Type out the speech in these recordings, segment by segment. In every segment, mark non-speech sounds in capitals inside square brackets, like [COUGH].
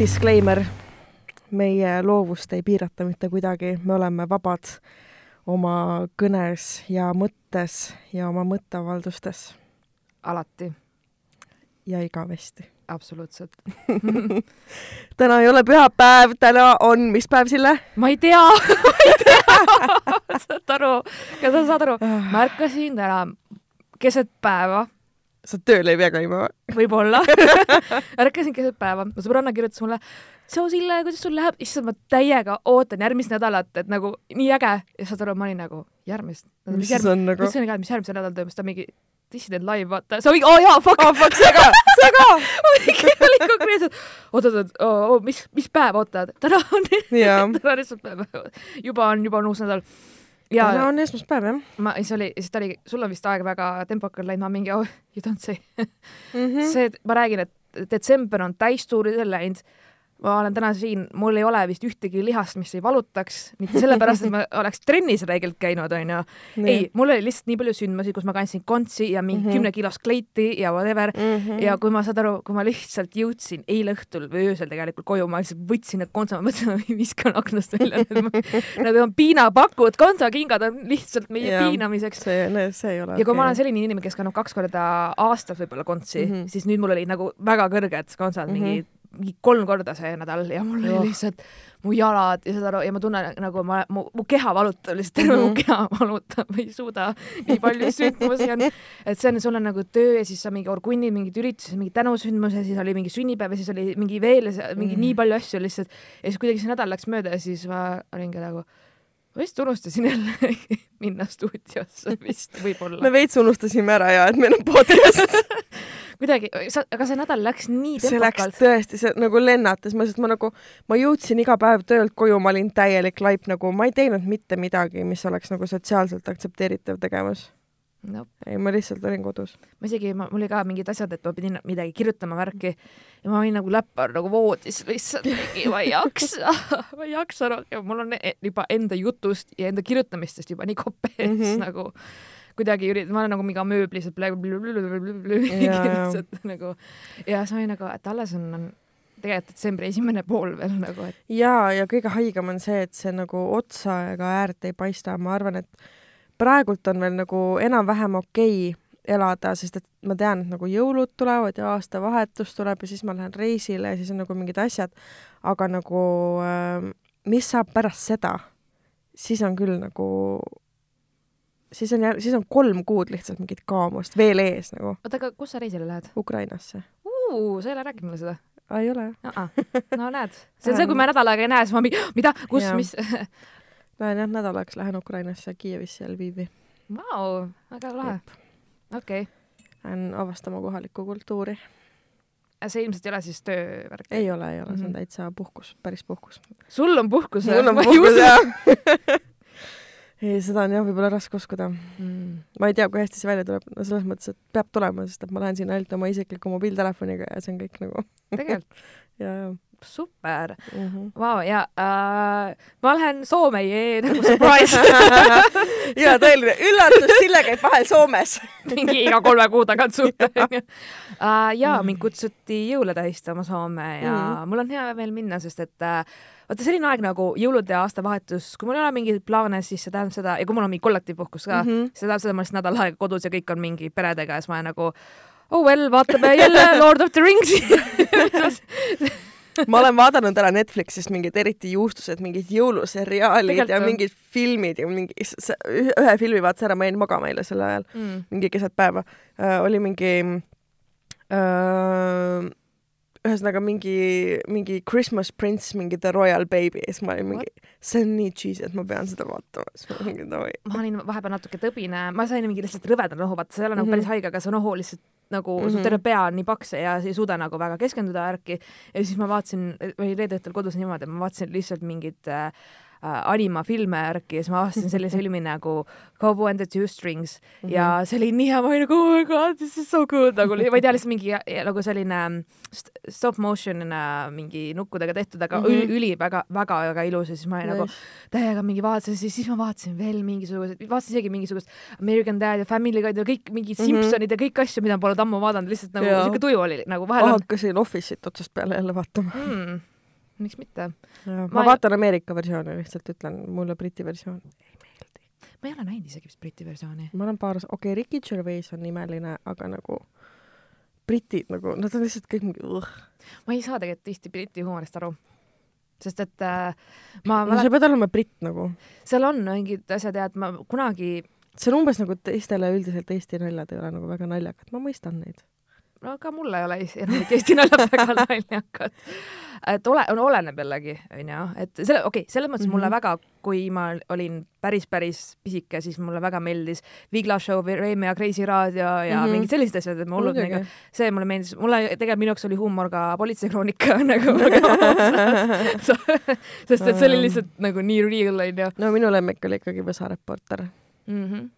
disclaimer, meie loovust ei piirata mitte kuidagi, me oleme vabad oma kõnes ja mõttes ja oma mõtteavaldustes. Alati, ja igavesti. absoluutselt. [LAUGHS] Täna ei ole pühapäev, täna on, mis päev, Sille? ma ei tea. [LAUGHS] Ma ei tea. [LAUGHS] Saad aru, kas sa saad aru, ma ärkasin täna keset päeva, sa tööl ei pea käima või? võib-olla [LAUGHS] ärkasin keset päeva, mu sõbranna kirjutas mulle, tšau Sille, kuidas sul läheb? issand, ma täiega ootan järgmist nädalat, et nagu nii äge. ja saad aru, ma olin nagu järgmist. mis siis on nagu? mõtlesin ka, et mis järgmisel nädalal toimub, seda mingi Dissident live, vaata, see oli, oo oh, jaa, fuck oh fuck, see ka, see ka! [LAUGHS] ma olin, olin konkreetselt, oot, oot, oot, oh, mis, mis päev, oota, [LAUGHS] täna on täna on esmaspäev, juba on, juba on uus nädal. Ja täna on esmaspäev, jah ma, siis oli, siis ta oli, sul on vist aeg väga tempokalt läinud, ma mingi, oh, [LAUGHS] you don't say mm. -hmm. see, ma räägin, et detsember on täistuuridel läinud ma olen täna siin, mul ei ole vist ühtegi lihast, mis ei valutaks, mitte sellepärast, et ma [LAUGHS] oleks trennis räigelt käinud, onju. ei, mul oli lihtsalt nii palju sündmusi, kus ma kandsin kontsi ja mingi Mhm. kümnekilost kleiti ja whatever mm. -hmm. ja kui ma saad aru, kui ma lihtsalt jõudsin eile õhtul või öösel tegelikult koju, ma lihtsalt võtsin need kontsa, ma mõtlesin, et ma viskan aknast välja. [LAUGHS] Need on piinapakud, kontsakingad on lihtsalt meie Jaa. piinamiseks. see, see ei ole ja kui ma olen selline inimene, kes kannab kaks korda aastas võib-olla kontsi mm, Mhm. -hmm. siis nüüd mul olid nagu väga kõrged kontsad mm, Mhm. -hmm. mingi, mingi kolm korda see nädal ja mul oli lihtsalt mu jalad ja saad aru ja ma tunnen nagu ma, mu, mu keha valutab lihtsalt terve mm -hmm. mu Mhm. keha valutab, ei suuda, nii palju sündmusi on. et see on, sul on nagu töö ja siis sa mingi orgunnid mingid üritused, mingi tänusündmus ja siis oli mingi sünnipäev ja siis oli mingi veel ja mingi Mhm. nii palju asju lihtsalt. ja siis kuidagi see nädal läks mööda ja siis ma olingi nagu ma vist unustasin jälle [LAUGHS] minna stuudiosse vist võib-olla me veits unustasime ära ja et meil on podcast [LAUGHS] kuidagi, sa, aga see nädal läks nii see läks tempokalt. tõesti, see nagu lennatas, ma lihtsalt, ma nagu, ma jõudsin iga päev töölt koju, ma olin täielik laip, nagu ma ei teinud mitte midagi, mis oleks nagu sotsiaalselt aktsepteeritav tegevus. no ei, ma lihtsalt olin kodus. ma isegi, mul oli ka mingid asjad, et ma pidin midagi kirjutama värki ja ma olin nagu läppar nagu voodis lihtsalt ma ei jaksa, [LAUGHS] ma ei jaksa rohkem, mul on e- juba enda jutust ja enda kirjutamistest juba nii kopees mm. -hmm. nagu kuidagi üritan, ma olen nagu mingi Jaa, jaa. [LAUGHS] lihtsalt nagu ja siis ma olin nagu, et alles on, on tegelikult detsembri esimene pool veel nagu, et ja, ja kõige haigem on see, et see nagu otsa ega äärt ei paista, ma arvan, et praegult on veel nagu enam-vähem okei elada, sest et ma tean, et nagu jõulud tulevad ja aastavahetus tuleb ja siis ma lähen reisile ja siis on nagu mingid asjad, aga nagu äh, mis saab pärast seda, siis on küll nagu, siis on siis on kolm kuud lihtsalt mingit kaamust veel ees nagu oota, aga kus sa reisile lähed Ukrainasse. sa ei ole rääkinud mulle seda ei ole? no näed, [LAUGHS] see on see, kui ma nädal aega ei näe, siis ma mingi, mida, kus mis [LAUGHS] Lähen jah nädalaks, lähen Ukrainasse, Kiievisse ja Lvivi. Vau, väga lahe. okei okay., Lähen avastama kohalikku kultuuri. see ilmselt ei ole siis töövärk? ei ole, ei ole, see on Mhm. täitsa puhkus, päris puhkus. sul on puhkus? mul on puhkus jah. [LAUGHS] ei, seda on jah võib-olla raske uskuda. mm.. ma ei tea, kui hästi see välja tuleb, no selles mõttes, et peab tulema, sest et ma lähen sinna ainult oma isikliku mobiiltelefoniga ja see on kõik nagu [LAUGHS] tegelikult [LAUGHS] ja, ja super, mm. -hmm. vau ja äh, ma lähen Soome, [LAUGHS] nagu surprise ja tõeline üllatus, Sille käib vahel Soomes. mingi iga kolme kuu tagant suht onju. ja mind kutsuti jõule tähistama Soome ja Mhm. mul on hea meel minna, sest et äh, vaata selline aeg nagu jõulud ja aastavahetus, kui mul ei ole mingeid plaane, siis see tähendab seda ja kui mul on mingi kollektiivpuhkus ka mm. -hmm. see tähendab seda, et ma olen nädal aega kodus ja kõik on mingi peredega ja siis ma olen nagu oh well, vaatame jälle [LAUGHS] Lord of the Rings'i [LAUGHS] ma olen vaadanud ära Netflixist mingid eriti juustused, mingid jõuluseriaalid Tegelikult ja on. mingid filmid ja mingi, ühe filmi vaatasin ära, ma jäin magama eile sel ajal. mm.. mingi keset päeva äh, oli mingi äh, ühesõnaga mingi, mingi Christmas Prince, mingi The Royal Baby ja siis ma olin mingi, see on nii cheesy, et ma pean seda vaatama, siis ma olin mingi davai. ma olin vahepeal natuke tõbine, ma sain mingi lihtsalt rõveda nohu, vaata see ei ole nagu Mhm. päris haige, aga see nohu lihtsalt nagu mm -hmm. su Mhm. terve pea on nii paks ja sa ei suuda nagu väga keskenduda värki. ja siis ma vaatasin, oli reede õhtul kodus niimoodi, et ma vaatasin lihtsalt mingit äh, animafilme järgi ja siis ma avastasin sellise [LAUGHS] filmi nagu Cowboy and the Two Strings mm -hmm. ja see oli nii hea, ma olin nagu oh my god, this is so good nagu, ma ei tea, lihtsalt mingi nagu selline st- stop motion äh, mingi nukkudega tehtud, aga mm Mhm. -hmm. üli väga, väga, väga ilus ja siis ma olin nagu täiega mingi vaatasin, siis, siis ma vaatasin veel mingisuguseid, vaatasin isegi mingisugust American Dad ja Family Guide ja kõik mingid Mhm. Simpsonid ja kõik asju, mida ma polnud ammu vaadanud, lihtsalt nagu siuke tuju oli nagu vahel on hakkasin Office'it otsast peale jälle vaatama. mm,. Miks mitte. ma Ma- vaatan Ameerika versiooni, lihtsalt ütlen, mulle Briti versioon ei meeldi. ma ei ole näinud isegi vist Briti versiooni. ma olen paar, okei okay,, Ricky Gervais on imeline, aga nagu britid nagu, nad on lihtsalt kõik mingi uh. ma ei saa tegelikult tihti Briti huumorist aru. sest et äh, ma no mäletan, sa pead olema britt nagu. seal on mingid asjad ja et ma kunagi see on umbes nagu teistele üldiselt Eesti naljad ei ole nagu väga naljakad, ma mõistan neid. No ka mul ei ole enamik Eesti naljad väga [LAUGHS] naljakad. et ole, on, oleneb jällegi, onju, et selle, okei okay,, selles mõttes mm -hmm. mulle Mhm. väga, kui ma olin päris, päris pisike, siis mulle väga meeldis Vigla Show, Reime ja Kreisi raadio ja mm. -hmm. mingid sellised asjad, et ma hullult nagu, see mulle meeldis, mulle tegelikult minu jaoks oli huumor ka politseikroonika [LAUGHS] nagu [LAUGHS] sest et see oli lihtsalt nagu nii real, onju. no minu lemmik oli ikkagi Võsa reporter.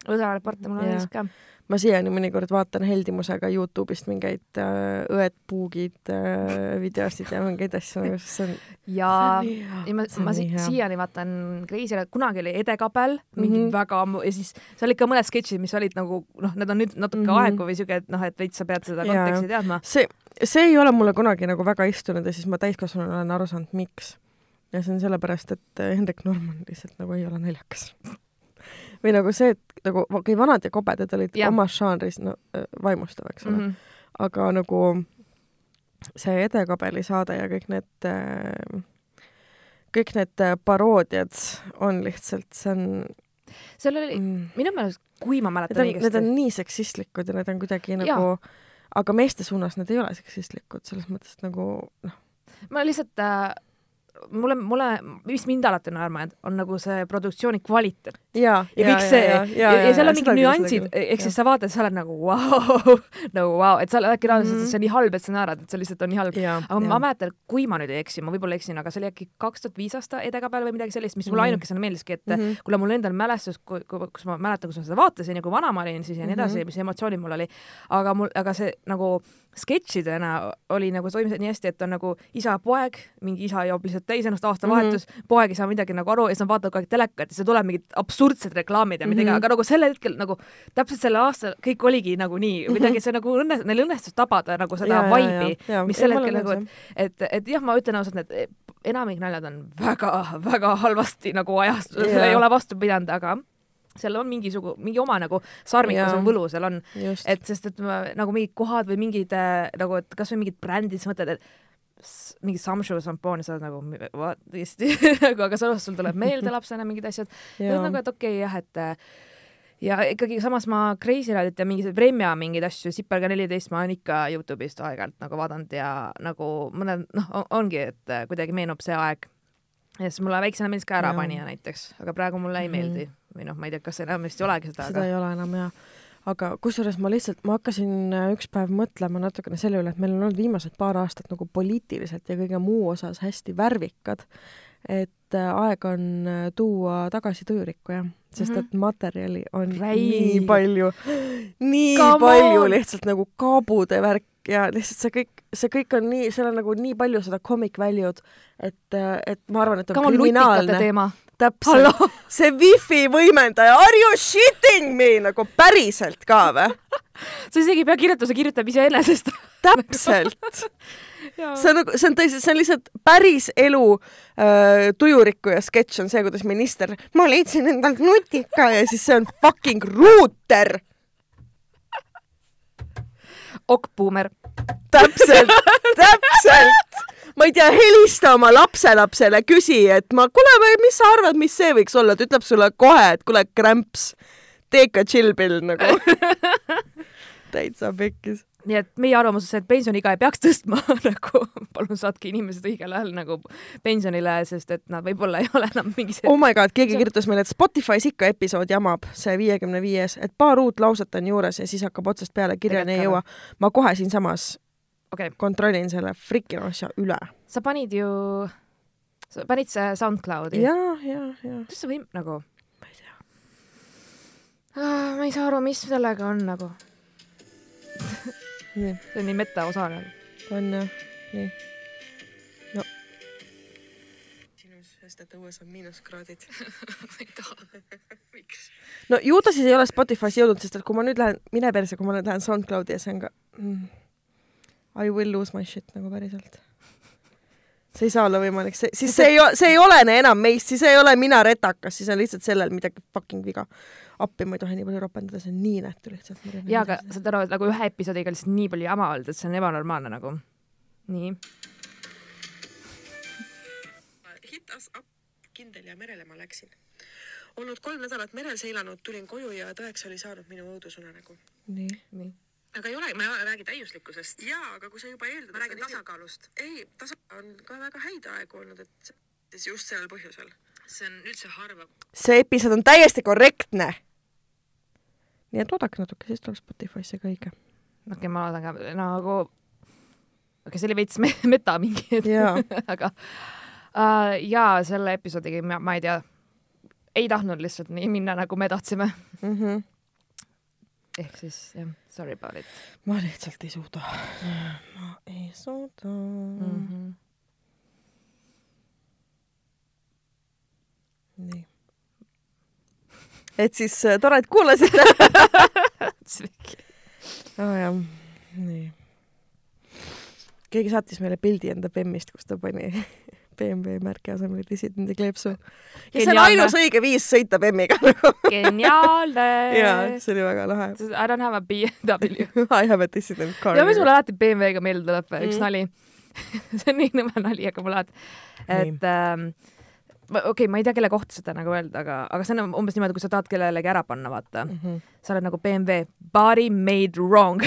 Võsa reporter mulle meeldis ka. Ma siiani mõnikord vaatan heldimusega Youtube'ist mingeid äh, õed-puugid äh, videosid ja mingeid asju nagu, sest see on ja ja ma, ma si hea. siiani vaatan Kreisile, kunagi oli Ede Kabel, mingi mm. -hmm. väga ammu ja siis seal olid ka mõned sketšid, mis olid nagu noh, need on nüüd natuke mm. -hmm. aegu või siuke, et noh, et veits sa pead seda konteksti teadma. see, see ei ole mulle kunagi nagu väga istunud ja siis ma täiskasvanuna olen aru saanud, miks. ja see on sellepärast, et Hendrik Norman lihtsalt nagu ei ole naljakas. Või nagu see, et nagu okei okay,, vanad ja kobedad olid Jah. omas žanris no, äh, vaimustav, eks ole mm. -hmm. aga nagu see Ede Kabeli saade ja kõik need äh, kõik need äh, paroodiad on lihtsalt, see on seal oli mm. minu meelest, kui ma mäletan on, need õigesti on, nii seksistlikud ja need on kuidagi Jaa. nagu, aga meeste suunas need ei ole seksistlikud, selles mõttes nagu noh, ma lihtsalt äh, mulle, mulle, mis mind alati on naerma jäänud, on nagu see produktsiooni kvaliteet ja, ja see ja, ja, ja, ja seal on mingid nüansid, ehk siis sa vaatad, sa oled nagu vau wow, [LAUGHS] nagu vau, et sa äkki reaalselt mm, -hmm. see on nii halb, et sa naerad, et see lihtsalt on nii halb. aga ma mäletan, kui ma nüüd ei eksi, ma võib-olla eksin, aga see oli äkki kaks tuhat viis aasta Edega peal või midagi sellist, mis mulle Mhm. ainukesena meeldiski, et mm. -hmm. kuule, mul endal mälestus, kus ma mäletan, kus ma seda vaatasin ja kui vana ma olin siis ja nii edasi mm. -hmm. mis emotsioonid mul oli. aga mul, aga see nagu sketšidena oli nagu toimis nii hästi, et on nagu isa-poeg, mingi isa joob lihtsalt täis ennast aastavahetus mm, -hmm. poeg ei saa midagi nagu aru ja siis nad vaatavad kogu aeg telekat ja siis tuleb mingid absurdsed reklaamid ja midagi mm, Mhm. -hmm. aga nagu sel hetkel nagu täpselt sel aastal kõik oligi nagu nii, kuidagi see nagu õnne, neil õnnestus tabada nagu seda vibe'i, mis sel hetkel nagu, et et, et jah, ma ütlen ausalt, need enamik naljad on väga-väga halvasti nagu ajast Jaa. ei ole vastu pidanud, aga seal on mingisugune, mingi oma nagu sarmikus Jaa. on võlu seal on, et sest, et ma, nagu mingid kohad või mingid äh, nagu, et kasvõi mingid brändid, sa mõtled, et mingi Samshu šampoon ja sa oled nagu what tõesti [LAUGHS] nagu, aga samas sul tuleb meelde [LAUGHS] lapsena mingid asjad ja nagu, et okei okay, jah, et äh, ja ikkagi samas ma Crazy Radit ja mingi Vremja mingeid asju, Sipelga neliteist ma olen ikka Youtube'ist aeg-ajalt nagu vaadanud ja nagu mõned noh, ongi, et äh, kuidagi meenub see aeg. ja siis mulle väiksena meeldis ka. Ärapanija näiteks, aga praegu mulle ei Mhm. meeldi või noh, ma ei tea, kas enamasti ei olegi seda, seda aga ei ole enam ja aga kusjuures ma lihtsalt, ma hakkasin äh, üks päev mõtlema natukene selle üle, et meil on olnud viimased paar aastat nagu poliitiliselt ja kõige muu osas hästi värvikad, et äh, aeg on äh, tuua tagasi tujurikku jah, sest Mhm. et materjali on Räi. nii palju, [GASPS] nii Come palju on! lihtsalt nagu kaabude värk ja lihtsalt see kõik, see kõik on nii, seal on nagu nii palju seda comic value'd, et, et ma arvan, et on nutikate kriminaalne, teema. Täpselt, [LAUGHS] see wifi võimendaja, are you shitting me nagu päriselt ka või? [LAUGHS] sa isegi ei pea kirjutama iseenesest. [LAUGHS] täpselt. see on nagu, see on tõesti, see on lihtsalt päris elu äh, tujurikkuja sketš on see, kuidas minister, ma leidsin endalt nutika ja siis see on fucking ruuter. okk-buumer. täpselt, täpselt. Ma ei tea, helista oma lapselapsele, küsi, et ma, kuule, mis sa arvad, mis see võiks olla, ta ütleb sulle kohe, et kuule, krämps, tee ikka chill pill nagu. [LAUGHS] täitsa pekkis. nii et meie arvamus on see, et pensioniiga ei peaks tõstma [LAUGHS] nagu palun saatke inimesed õigel ajal nagu pensionile, sest et nad võib-olla ei ole enam mingis oh my god, keegi See- kirjutas meile, et Spotify's ikka episood jamab, see viiekümne viies, et paar uut lauset on juures ja siis hakkab otsast peale, kirjani ei jõua. ma kohe siinsamas okay., kontrollin selle frikina asja üle. sa panid ju, sa panid see SoundCloudi. ja, ja, ja. kuidas sa või nagu, ma ei tea. ma ei saa aru, mis sellega on nagu, see on nii metaosa nagu. on jah, nii. no. sinus, sest et õues on miinuskraadid. [LAUGHS] ma ei taha. [LAUGHS] miks? no ju ta siis ei ole Spotify's jõudnud, sest et kui ma nüüd lähen, mine perse, kui ma nüüd lähen SoundCloudi ja see on ka mm, I will lose my shit nagu päriselt. see ei saa olla võimalik, see, siis see ei, see ei olene enam meist, siis ei ole mina retakas, siis on lihtsalt sellel midagi fucking viga. appi, ma ei tohi nii palju ropendada, see on nii nättu lihtsalt. jaa, aga saad aru, et nagu ühe episoodiga lihtsalt nii palju jama olnud, et see on ebanormaalne nagu. nii. hitas up kindel ja merele ma läksin. olnud kolm nädalat merel seilanud, tulin koju ja tõeks oli saanud minu õudusunenägu. nii. nii. Aga ei ole, ma ei räägi täiuslikkusest. jaa, aga kui sa juba eeldad. ma räägin tasakaalust. ei, tasa-, on ka väga häid aegu olnud, et siis just sellel põhjusel. see on üldse harva. see episood on täiesti korrektne. nii et oodake natuke, siis tuleb Spotify'sse ka õige. okei okay,, ma loodan ka nagu, okei okay,, see oli veits me- [LAUGHS] meta mingi hetk [LAUGHS] aga uh, jaa, selle episoodiga ma, ma ei tea, ei tahtnud lihtsalt nii minna, nagu me tahtsime. Mm -hmm. Ehk siis jah, sorry about it ma lihtsalt ei suuda. ma ei suuda mm. mm. -hmm. -hmm. nii. et siis äh, tore, et kuulasite oh. [LAUGHS] jah, nii. keegi saatis meile pildi enda bemmist, kus ta pani BMW märki asemel dissidendi kleepsu. ja see on ainus õige viis sõita bemmiga nagu. geniaalne [LAUGHS] jaa, see oli väga lahe. I don't have a BMW. [LAUGHS] I have a dissident car. ja mis mulle alati BMW-ga meelde tuleb, üks Mm. nali. [LAUGHS] see on nii nõme nali, aga mulle alati, et ähm, okei okay,, ma ei tea, kelle kohta seda nagu öelda, aga, aga see on umbes niimoodi, kui sa tahad kellelegi ära panna, vaata. Mhm. sa oled nagu BMW, body made wrong.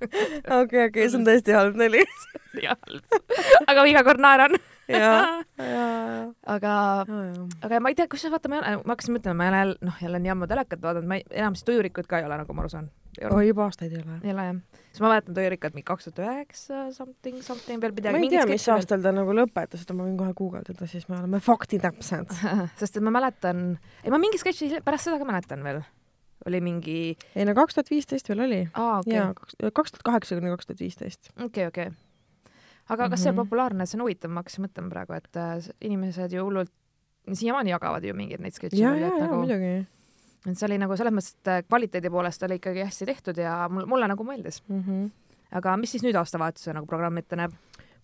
[LAUGHS] okei, okei, [LAUGHS] see on tõesti halb nali. aga ma iga kord naeran. ja, ja, aga, ja. aga ma ei tea, kusjuures vaata, ma ma hakkasin mõtlema, ma ei ole, noh, jälle nii ammu telekat vaadanud, ma ei, enam siis tujurikut ka ei ole, nagu ma aru saan. oi, juba aastaid ei ole. ei ole jah. siis ma mäletan tujurikat mingi kaks tuhat üheksa something, something veel midagi. ma ei tea, mis aastal ta nagu lõpetas, et ma võin kohe guugeldada, siis me oleme faktitäpsed. [LAUGHS] sest et ma mäletan, ei ma mingi sketši pärast seda ka mäletan veel. Oli mingi, ei no kaks tuhat viisteist veel oli. aa okei jaa, kaks tuhat kaheksa kuni kaks tuhat viisteist. okei, okei. aga kas see on Mhm. populaarne, see on huvitav, ma hakkasin mõtlema praegu, et äh, inimesed ju hullult siiamaani jagavad ju mingeid neid sketše ja, veel, ja, et ja nagu, muidugi et see oli nagu selles mõttes, et äh, kvaliteedi poolest oli ikkagi hästi tehtud ja mul, mulle nagu meeldis. mm. -hmm. aga mis siis nüüd aastavahetuse nagu programm ette näeb?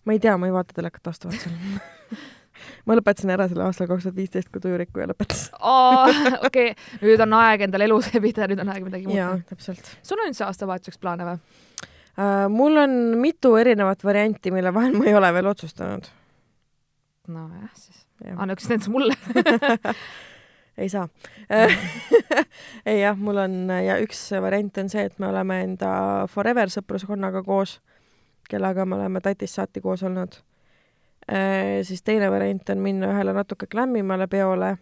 ma ei tea, ma ei vaata telekat aastavahetusel [LAUGHS] [LAUGHS] [LAUGHS] ma lõpetasin ära selle aastal kaks tuhat viisteist, kui tujurikkuja lõpetas. [LAUGHS] okei, nüüd on aeg endale elu sebida, nüüd on aeg midagi jaa muuta., täpselt sul on üldse aastavahetuseks plaane või? uh,. mul on mitu erinevat varianti, mille vahel ma ei ole veel otsustanud. nojah, siis anna üks nendest mulle. [LAUGHS] ei saa. ei jah, mul on ja üks variant on see, et me oleme enda Forever sõpruskonnaga koos, kellega me oleme tatist saati koos olnud. Siis teine variant on minna ühele natuke klämmimale peole.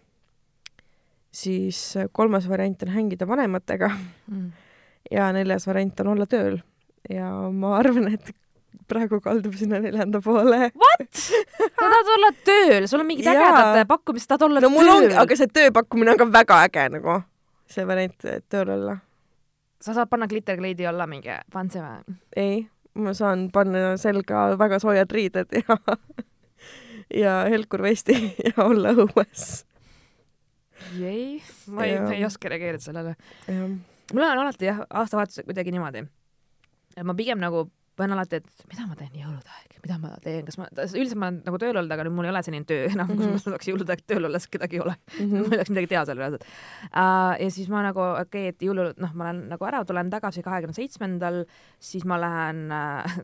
siis kolmas variant on hängida vanematega. Ja neljas variant on olla tööl. ja ma arvan, et praegu kaldub sinna neljanda poole. sa tahad olla tööl, sul on mingid ägedad pakkumised, tahad olla no tööl? aga see tööpakkumine on ka väga äge nagu, see variant, tööl olla. Sa saad panna glitterkleidi alla mingi fancy või? ei, ma saan panna selga väga soojad riided ja [LAUGHS] ja helkur vesti [LAUGHS] ja olla õues. ei, ma ei, ma ei oska reageerida sellele. mul on alati jah, aastavahetusel kuidagi niimoodi. et ma pigem nagu panen alati, et mida ma teen jõulude aeg, mida ma teen, kas ma, üldiselt ma olen nagu tööl olnud, aga nüüd mul ei ole selline töö enam mm, -hmm. Mhm. kus ma saaks jõulude aeg tööl olla, sest kedagi ei ole mm. -hmm. Mhm. [LAUGHS] mul ei oleks midagi teha seal reaalselt uh,. ja siis ma nagu, okei okay,, et jõulud, noh, ma olen nagu ära, tulen tagasi kahekümne seitsmendal, siis ma lähen äh,,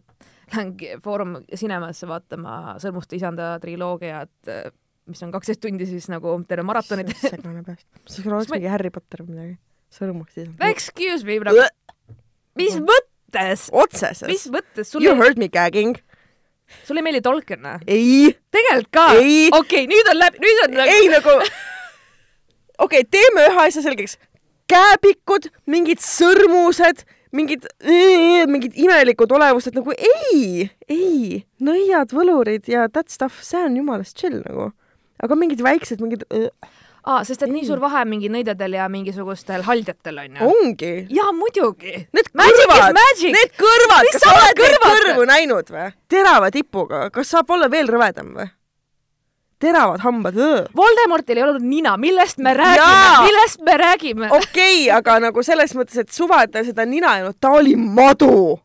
lähen Foorum Cinemasse vaatama Sõrmuste isanda triloogiat, mis on kaksteist tundi siis nagu terve maratonit. segane peast. see oleks mingi Harry Potter või midagi. sõrmust siis. Excuse me, nagu mis mõttes, otseses mis. mõttes, You sulle, heard me gagging. sulle ei meeldi Tolkien või? ei, tegelikult ka? Ei. okei, nüüd on läbi, nüüd on nagu ei nagu, okei okay,, teeme ühe asja selgeks. käepikud, mingid sõrmused, mingid, mingid imelikud olevused nagu ei, ei, nõiad, võlurid ja that stuff, see on jumalast chill nagu. aga mingid väiksed, mingid aa, sest et nii suur vahe on mingi nõidadel ja mingisugustel haldjatel onju. ongi. jaa, muidugi. Need kõrvad, need kõrvad, kas sa oled neid kõrvad? kõrvu näinud või? terava tipuga, kas saab olla veel rõvedam või? Teravad hambad, Voldemortil ei olnud nina, millest me räägime? Millest me räägime? okei okay,, aga nagu selles mõttes, et suvada seda nina ei olnud, ta oli madu.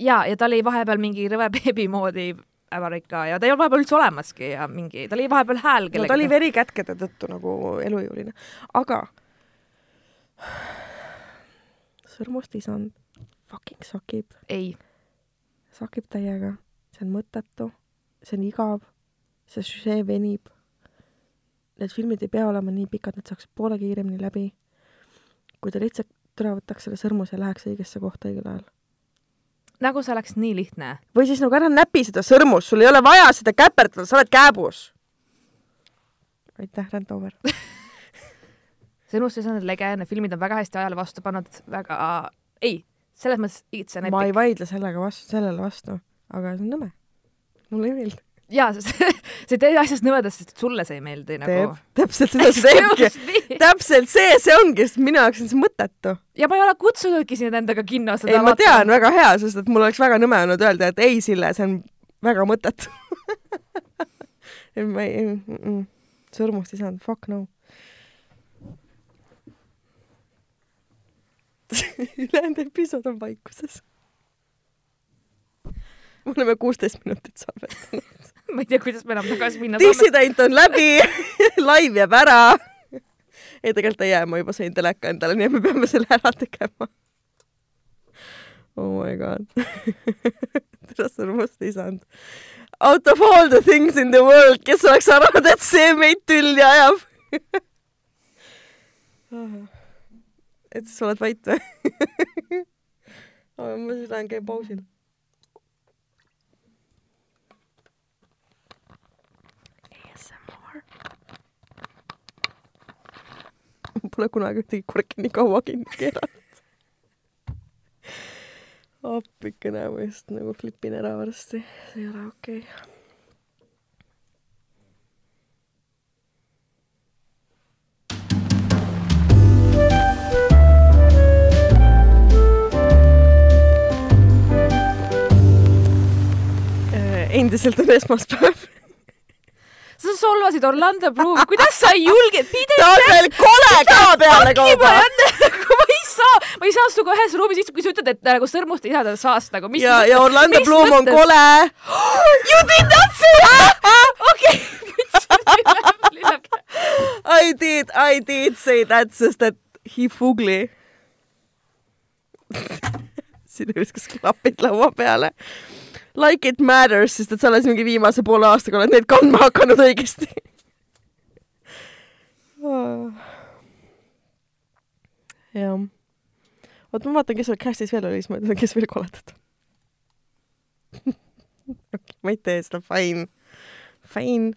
ja, ja ta oli vahepeal mingi rõve beebi moodi Avarika ja ta ei olnud vahepeal üldse olemaski ja mingi, ta oli vahepeal hääl no ta oli verikätkede tõttu nagu elujõuline, aga sõrmust isand fucking sakib, ei, sakib täiega, see on mõttetu, see on igav, see süžee venib. Need filmid ei pea olema nii pikad, need saaks poole kiiremini läbi. kui ta lihtsalt üle võtaks selle sõrmuse ja läheks õigesse kohta õigel ajal. nagu see oleks nii lihtne. või siis nagu ära näpi seda sõrmust, sul ei ole vaja seda käperdada, sa oled kääbus. aitäh, rant over. see unustas on lege, need filmid on väga hästi ajale vastu pannud, väga, ei, selles mõttes it's an ma ei epic. vaidle sellega vastu, sellele vastu, aga see on nõme. mulle ei meeldi. jaa, [LAUGHS] see, see teeb asjast nõmedast, sest sulle see ei meeldi nagu., täpselt seda see teebki. täpselt see see ongi, sest minu jaoks on see mõttetu. ja ma ei ole kutsunudki sind endaga kinno seda ei, ma tean, väga hea, sest et mul oleks väga nõme olnud öelda, et ei, Sille, see on väga mõttetu. [LAUGHS] ei, ma ei mm,, mm, sõrmust ei saanud, fuck no. [LAUGHS] ülejäänud episood on vaikuses. me oleme kuusteist minutit salvestanud. [LAUGHS] [LAUGHS] ma ei tea, kuidas me enam tagasi minna dissident on läbi, [LAUGHS] live jääb ära. ei, tegelikult ei jää, ma juba sõin teleka endale, nii et me peame selle ära tegema. Oh my god. [LAUGHS] tere sõrmust ei saanud. Out of all the things in the world, kes oleks arvanud, et see meid tülli ajab? et sa oled vait või? ma siis lähen käin pausil. Pole kunagi ühtegi korki nii kaua kinni keeranud. appikene, ma just nagu flipin ära varsti, see ei ole okei okay.. endiselt on esmaspäev. Sa solvasid Orlando Bloom, kuidas sa ei julge, pide ta on veel kole ka peale kauba. ma ei saa, ma ei saa sinuga ühes ruumis istuda, kui sa ütled, et nagu sõrmust ei saa teda saast nagu, mis ja, ja Orlando Bloom on kole. [GASPS] You did not say that! okei, [LAUGHS] [LAUGHS] I did, I did say that, sest et he fugly. [LAUGHS] siin viskas klapid laua peale. Like it matters, sest et sa oled mingi viimase poole aastaga oled neid kandma hakanud õigesti. [SIGHS] jah. oot, ma vaatan, kes seal cast'is veel oli, siis ma ütlen, kes veel koledad on. [LAUGHS] okei, ma ei tee seda, fine, fine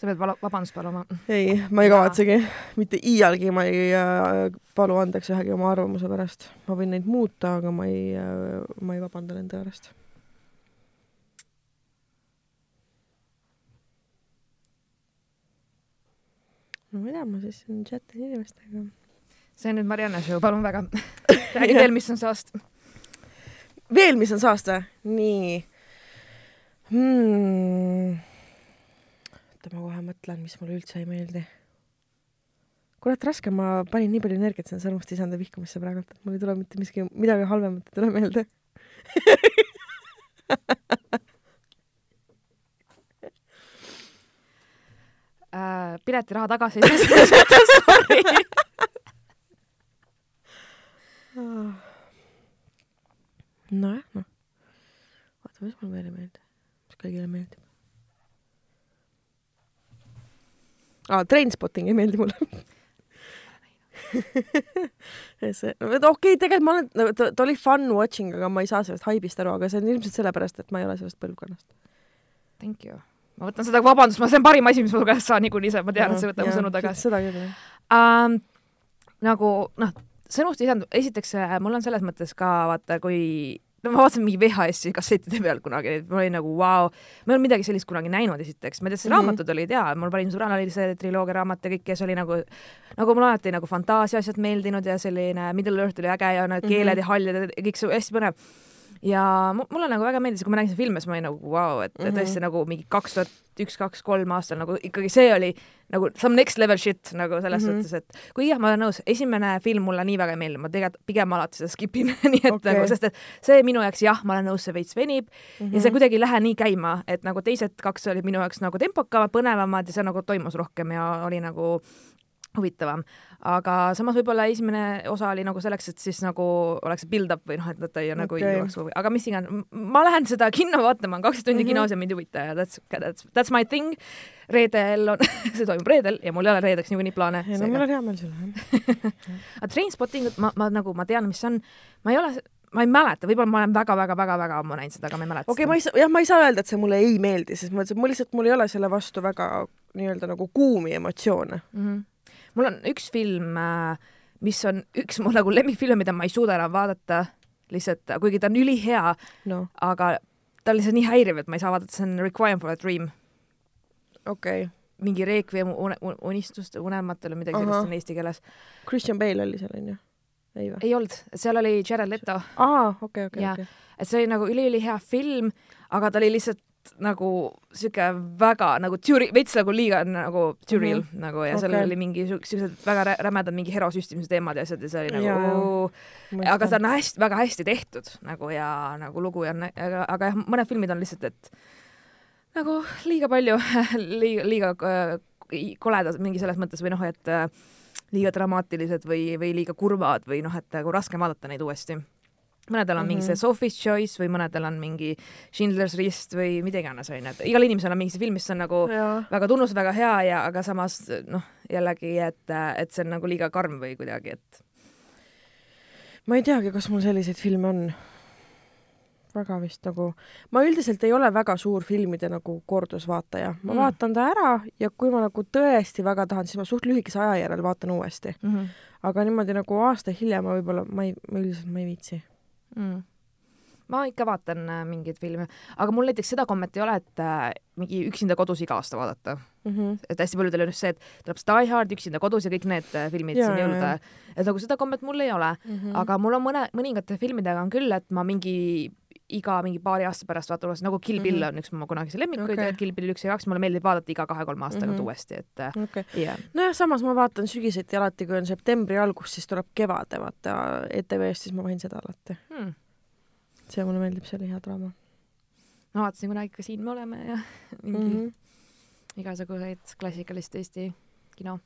sa pead vala- vabandust paluma. ei, ma ei kavatsegi, mitte iialgi ma ei äh, palu andeks ühegi oma arvamuse pärast. ma võin neid muuta, aga ma ei äh,, ma ei vabanda nende pärast. No tea, ma siis siin chatin inimestega. see on nüüd Marianne show, palun väga. [LAUGHS] räägi veel, mis on saast. veel, mis on saast või? nii hmm.. oota, ma kohe mõtlen, mis mulle üldse ei meeldi. kurat, raske, ma panin nii palju energiat sinna sõrmust isanda vihkamisse praegult, et mul ei tule mitte miski, midagi halvemat ei tule meelde. [LAUGHS] äh, piletiraha tagasi, selles mõttes sorry. nojah, noh. vaata, mis mulle veel ei meeldi, mis kõigile meeldib. aa, Trainspotting ei meeldi mulle. [LAUGHS] see, okei okay,, tegelikult ma olen, ta, ta oli fun watching, aga ma ei saa sellest haibist aru, aga see on ilmselt sellepärast, et ma ei ole sellest põlvkonnast. Thank you. Ma võtan seda vabandust, ma, see on parim asi, mis ma su käest saan niikuinii, ma tean, et sa võtad mu sõnu tagasi. seda küll, jah. um,. nagu noh, sõnust lisandub, esiteks äh, mul on selles mõttes ka vaata, kui no ma vaatasin mingi VHS-i kassettide [LAUGHS] peal kunagi, ma olin nagu vau wow., ma ei olnud midagi sellist kunagi näinud, esiteks, ma ei tea, Mhm. see raamatud olid hea, mul parim sõbral oli see triloogia raamat ja kõik, kes oli nagu, nagu mulle alati nagu fantaasia asjad meeldinud ja selline Middle Earth oli äge ja need keeled Mhm. ja hallid ja kõik see hästi põnev. Ja mu- mulle nagu väga meeldis, kui ma nägin seda filmi, siis ma olin nagu vau wow,, et mm Mhm. -hmm. tõesti nagu mingi kaks tuhat üks, kaks, kolm aastal nagu ikkagi see oli nagu some next level shit nagu selles Mhm. mm -hmm. suhtes, et kuigi jah, ma olen nõus, esimene film mulle nii väga ei meeldi, ma tegelikult pigem alati seda skip in, [LAUGHS] nii et okay. nagu, sest et see minu jaoks jah, ma olen nõus, see veits venib mm Mhm. -hmm. ja see kuidagi ei lähe nii käima, et nagu teised kaks olid minu jaoks nagu tempokamad, põnevamad ja see nagu toimus rohkem ja oli nagu huvitavam, aga samas võib-olla esimene osa oli nagu selleks, et siis nagu oleks build-up või noh, et ta ei nagu Okei. ei jõuaks aga mis iganes, ma lähen seda [LAUGHS] kinno vaatama, kaksteist tundi mm. -hmm. kinos ja mind ei huvita ja that's, that's, that's my thing. reedel on [LAUGHS] see toimub reedel ja mul ei ole reedeks niikuinii plaane. ei no mul on hea meel sulle, jah. aga Trainspottingut ma, ma nagu, ma tean, mis see on, ma ei ole, ma ei mäleta, võib-olla ma olen väga-väga-väga-väga ammu näinud seda, aga ma ei mäleta okei okay,, ma ei saa, jah, ma ei saa öelda, et see mulle ei meeldi, sest ma ütlesin, mul lihtsalt, mul ei ole selle vastu väga nii-öelda nagu kuumi emotsioone. mm. -hmm. Mul on üks film, mis on üks mu [LAUGHS] nagu lemmikfilme, mida ma ei suuda enam vaadata, lihtsalt kuigi ta on ülihea, noh, aga ta on lihtsalt nii häiriv, et ma ei saa vaadata, see on Requiem for a Dream. okei okay.. mingi Requiem unistuste unelmatele, midagi Ahah. sellist on eesti keeles. Christian Bale oli seal, onju? ei või? ei olnud, seal oli Jared Leto, aa, okei, okei, okei. et see oli nagu üliülihea film, aga ta oli lihtsalt nagu sihuke väga nagu türi-, veits nagu liiga nagu türil mm. -hmm. nagu ja seal Okei. oli mingi siuk- siuksed väga rä- rämedad mingi herosüstimise teemad ja asjad ja see oli nagu jaa. aga see on hästi, väga hästi tehtud nagu ja nagu lugu ja aga, aga jah, mõned filmid on lihtsalt, et nagu liiga palju [LAUGHS] liiga, liiga äh, koledad mingi selles mõttes või noh, et äh, liiga dramaatilised või, või liiga kurvad või noh, et nagu raske on vaadata neid uuesti. Mõnedel on mm -hmm. mingi see Mhm. Sophie's Choice või mõnedel on mingi Schindler's List või mida iganes onju, et igal inimesel on mingi see film, mis on nagu jaa, väga tunnus, väga hea ja aga samas noh, jällegi, et, et see on nagu liiga karm või kuidagi, et ma ei teagi, kas mul selliseid filme on. väga vist nagu, ma üldiselt ei ole väga suur filmide nagu kordusvaataja, ma mm. vaatan ta ära ja kui ma nagu tõesti väga tahan, siis ma suht lühikese aja järel vaatan uuesti. mm. -hmm. aga niimoodi nagu aasta hiljem ma võib-olla, ma ei, ma üldiselt ma ei viitsi. mm.. ma ikka vaatan äh, mingeid filme, aga mul näiteks seda kommet ei ole, et äh, mingi üksinda kodus iga aasta vaadata. Mm -hmm. et hästi paljudel on just see, et tuleb see Die Hard, Üksinda kodus ja kõik need äh, filmid Jaa, siin jõulude et nagu seda kommet mul ei ole Mm mm., aga mul on mõne, mõningate filmidega on küll, et ma mingi iga mingi paari aasta pärast vaatan uuesti, nagu Kill Bill Mhm. on üks mu kunagisi lemmikuid okay., Kill Bill üks ja kaks, mulle meeldib vaadata iga kahe-kolme aasta tagant Mhm. mm -hmm. uuesti, et äh, okay., jah nojah, samas ma vaatan sügiseti alati, kui on septembri algus, siis tuleb kevade, vaata ETV-st, siis ma võin seda alati. hmm.. see mulle meeldib, see oli hea draama ma vaatasin kunagi ka Siin me oleme ja [LAUGHS] mingi mm. mm -hmm. -hmm. igasuguseid klassikalist Eesti kino.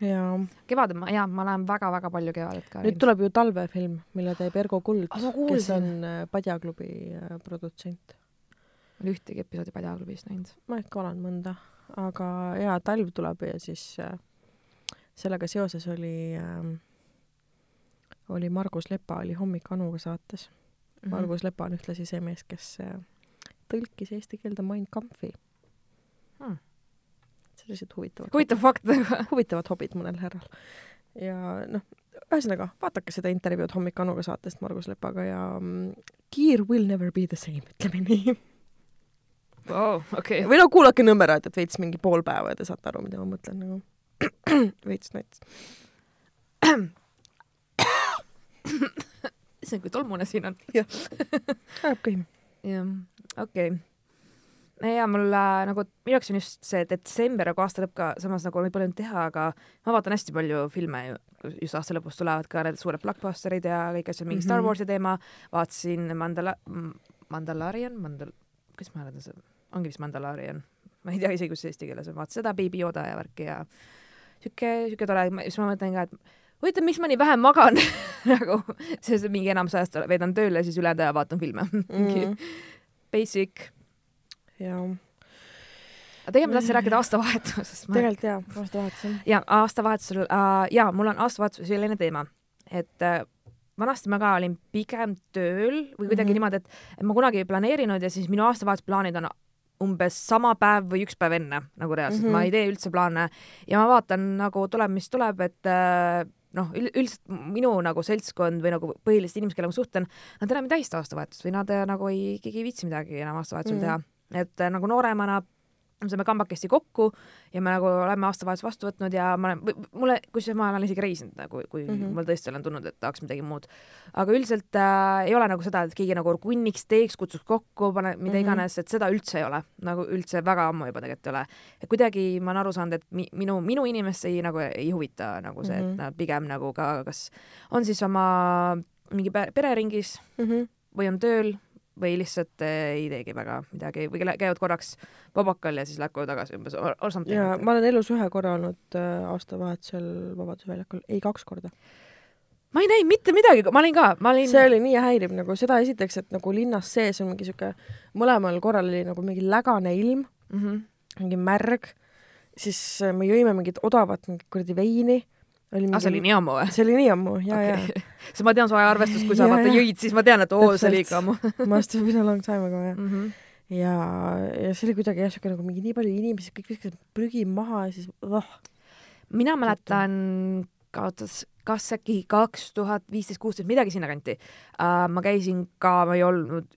Ja kevadel ma, jaa, ma lähen väga-väga palju kevadet ka. nüüd tuleb ju talvefilm, mille teeb Ergo Kuld Ah, kes on äh, Padjaklubi äh, produtsent. ma ei ole ühtegi episoodi Padjaklubist näinud. ma ikka olen mõnda, aga jaa, talv tuleb ja siis äh, sellega seoses oli oli Margus Lepa oli Hommik Anuga saates mm. -hmm. Margus Lepa on ühtlasi see mees, kes tõlkis eesti keelde Mein Kampfi Hmm. Sellised huvitavad huvitav fakt nagu. [LAUGHS] huvitavad hobid mõnel härral. ja noh, ühesõnaga vaadake seda intervjuud Hommik Anuga saatest Margus Lepaga ja mm, Gear will never be the same, ütleme nii. Vau, okei. või no kuulake Nõmme raadiot veits mingi pool päeva ja te saate aru, mida ma mõtlen nagu [CLEARS THROAT] veits nats. issand, kui tolmune siin on. ajab kõim. jah, okei okay. Ja mul äh, nagu minu jaoks on just see detsember nagu aasta lõpp ka samas nagu on palju teha, aga ma vaatan hästi palju filme ju just aasta lõpus tulevad ka need suured blockbusterid ja kõik asjad, mingi mm -hmm. Star Mhm. Warsi teema, vaatasin Mandala-, Mandalorian, Mandal-, kuidas ma hääldan seda, ongi vist Mandalorian, ma ei tea isegi, kuidas see eesti keeles on, vaatasin seda Baby Yoda ja värki ja sihuke, sihuke tore, siis ma mõtlen ka, et huvitav, miks ma nii vähe magan [LAUGHS] nagu, sest mingi enamus ajast veedan tööl ja siis ülejäänud aja vaatan filme mingi Mhm. basic. Ja aga tegelikult ma tahtsin rääkida aastavahetusest. tegelikult jaa, aastavahetus on. ja aastavahetusel äh, ja mul on aastavahetus selline teema, et äh, vanasti ma ka olin pigem tööl või kuidagi mm Mhm. -hmm. niimoodi, et, et ma kunagi ei planeerinud ja siis minu aastavahetusplaanid on umbes sama päev või üks päev enne nagu reaalselt mm, Mhm. -hmm. ma ei tee üldse plaane ja ma vaatan nagu tuleb, mis tuleb, et äh, noh, üldiselt minu nagu seltskond või nagu põhilised inimesed, kellega ma suhtlen, nad enam ei tähista aastavahetust või nad äh, nagu ei, keegi ei viitsi midagi enam aastavahetusel mm Mhm. -hmm. teha. Et äh, nagu nooremana me saime kambakesti kokku ja me nagu oleme aastavahetus vastu võtnud ja ma olen, mulle, kusjuures ma olen isegi reisinud nagu, kui mm -hmm. mul tõesti olen tulnud, et tahaks midagi muud. aga üldiselt äh, ei ole nagu seda, et keegi nagu kunniks, teeks, kutsuks kokku, pane mida mm -hmm. iganes, et seda üldse ei ole, nagu üldse väga ammu juba tegelikult ei ole. et kuidagi ma olen aru saanud, et mi, minu, minu inimest ei nagu ei huvita nagu see mm, -hmm. et nad pigem nagu ka, kas on siis oma mingi pereringis mm -hmm. või on tööl või lihtsalt äh, ei teegi väga midagi või käivad korraks vabakal ja siis lähevad tagasi umbes or something. ja ma olen elus ühe korra olnud äh, aastavahetusel Vabaduse väljakul, ei kaks korda. ma ei näinud mitte midagi, ma olin ka, ma olin. see oli nii häiriv nagu seda esiteks, et nagu linnas sees on mingi siuke, mõlemal korral oli nagu mingi lägane ilm mm, -hmm. mingi märg, siis äh, me jõime mingit odavat mingit kuradi veini oli mingi... ah, see oli nii ammu või? see oli nii ammu, ja okay., ja. sest ma tean su ajaarvestust, kui sa vaata jõid, siis ma tean, et oo, see oli ikka ammu must have been a long time ago, jah mm. -hmm. ja, ja see oli kuidagi jah, siuke nagu mingi nii palju inimesi, kõik viskasid prügi maha ja siis oh. mina mäletan, kaotas kas äkki kaks tuhat viisteist, kuusteist, midagi sinnakanti uh,. ma käisin ka, ma ei olnud,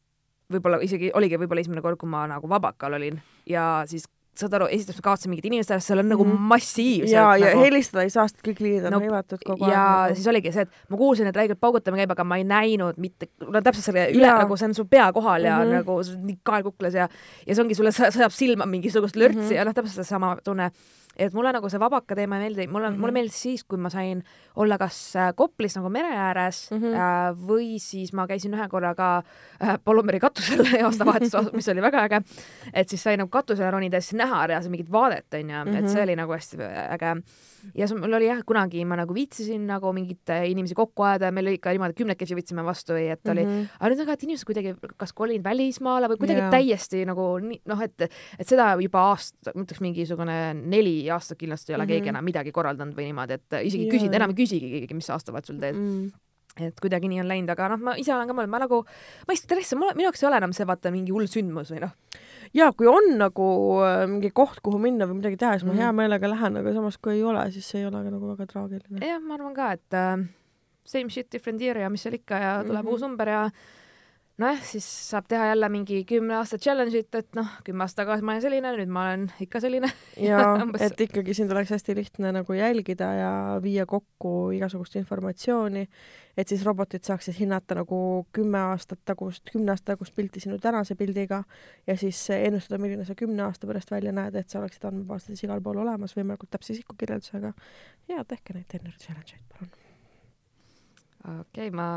võib-olla isegi oligi võib-olla esimene kord, kui ma nagu vabakal olin ja siis saad aru, esiteks me kaotasime mingid inimesed ära, seal on nagu -hmm. massiivselt. ja nagu..., ja helistada ei saa, sest kõik liinid on no, hõivatud kogu aeg. ja nagu. siis oligi see, et ma kuulsin, et räigelt paugutama käib, aga ma ei näinud mitte, no täpselt selle üle ja. nagu see on su pea kohal ja mm -hmm. nagu nii kael kuklas ja, ja see ongi sulle sajab silma mingisugust lörtsi mm -hmm. ja noh, täpselt seesama tunne et mulle nagu see vabaka teema ei meeldi, mulle mm, -hmm. mulle meeldis siis, kui ma sain olla kas äh, Koplis nagu mere ääres mm -hmm. äh, või siis ma käisin ühe korra ka äh, Polumeri katusel [LAUGHS] aastavahetusel, mis oli väga äge. et siis sai nagu katusele siis näha reaalselt mingit vaadet onju et see mhm. oli nagu hästi äge ja mul oli jah, kunagi ma nagu viitsisin nagu mingeid inimesi kokku ajada ja meil oli ikka niimoodi, kümnekesi võtsime vastu või et oli mm, -hmm. aga nüüd on ka, et inimesed kuidagi kas kolinud välismaale või kuidagi yeah. täiesti nagu noh, et, et seda juba aasta, ma ütleks mingisugune neli aastat kindlasti ei ole mm -hmm. keegi enam midagi korraldanud või niimoodi, et isegi yeah. küsid, enam ei küsigi keegi, mis aastavahetusel teed mm. -hmm et kuidagi nii on läinud, aga noh, ma ise olen ka mõelnud, ma nagu, ma ei stressa, mul, minu jaoks ei ole enam see vaata mingi hull sündmus või noh ja kui on nagu äh, mingi koht, kuhu minna või midagi teha, siis ma mm -hmm. hea meelega lähen, aga samas kui ei ole, siis see ei ole ka nagu väga traagiline. jah, ma arvan ka, et äh, same shit, different year ja mis seal ikka ja tuleb mm -hmm. uus number ja nojah, siis saab teha jälle mingi kümne aasta challenge'it, et noh, kümme aastat tagasi ma olin selline, nüüd ma olen ikka selline. ja [LAUGHS] et ikkagi siin tuleks hästi lihtne nagu jälgida ja viia kokku igasugust informatsiooni, et siis robotid saaksid hinnata nagu kümme aastat tagust, kümne aasta tagust pilti sinu tänase pildiga ja siis ennustada, milline sa kümne aasta pärast välja näed, et sa oleksid andmebaasides igal pool olemas võimalikult täpse isikukirjeldusega. ja tehke neid Teneri challenge'eid, palun. okei okay,, ma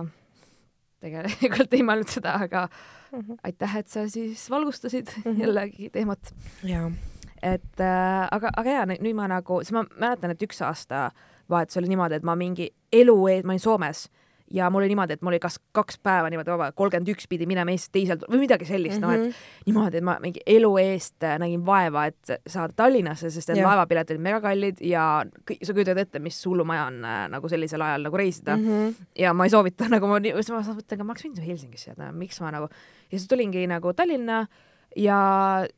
tegelikult [LAUGHS] ei mõelnud seda, aga mm -hmm. aitäh, et sa siis valgustasid mm -hmm. jällegi teemat. et äh, aga, aga jaa, nüüd ma nagu, siis ma mäletan, et üks aasta vahetus oli niimoodi, et ma mingi elu ees, ma olin Soomes ja mul oli niimoodi, et mul oli kas kaks päeva niimoodi vaba, kolmkümmend üks pidi minema Eestist teiselt või midagi sellist mm, -hmm. noh, et mhm. niimoodi, et ma mingi elu eest äh, nägin vaeva, et saada Tallinnasse, sest et laevapiletid olid megakallid ja kõik, sa kujutad ette, mis hullumaja on äh, nagu sellisel ajal nagu reisida mm. -hmm. ja ma ei soovita [LAUGHS] nagu ma, ma mõtlen, aga ma oleks võinud ju Helsingisse jääda, miks ma nagu, ja siis tulingi nagu Tallinna ja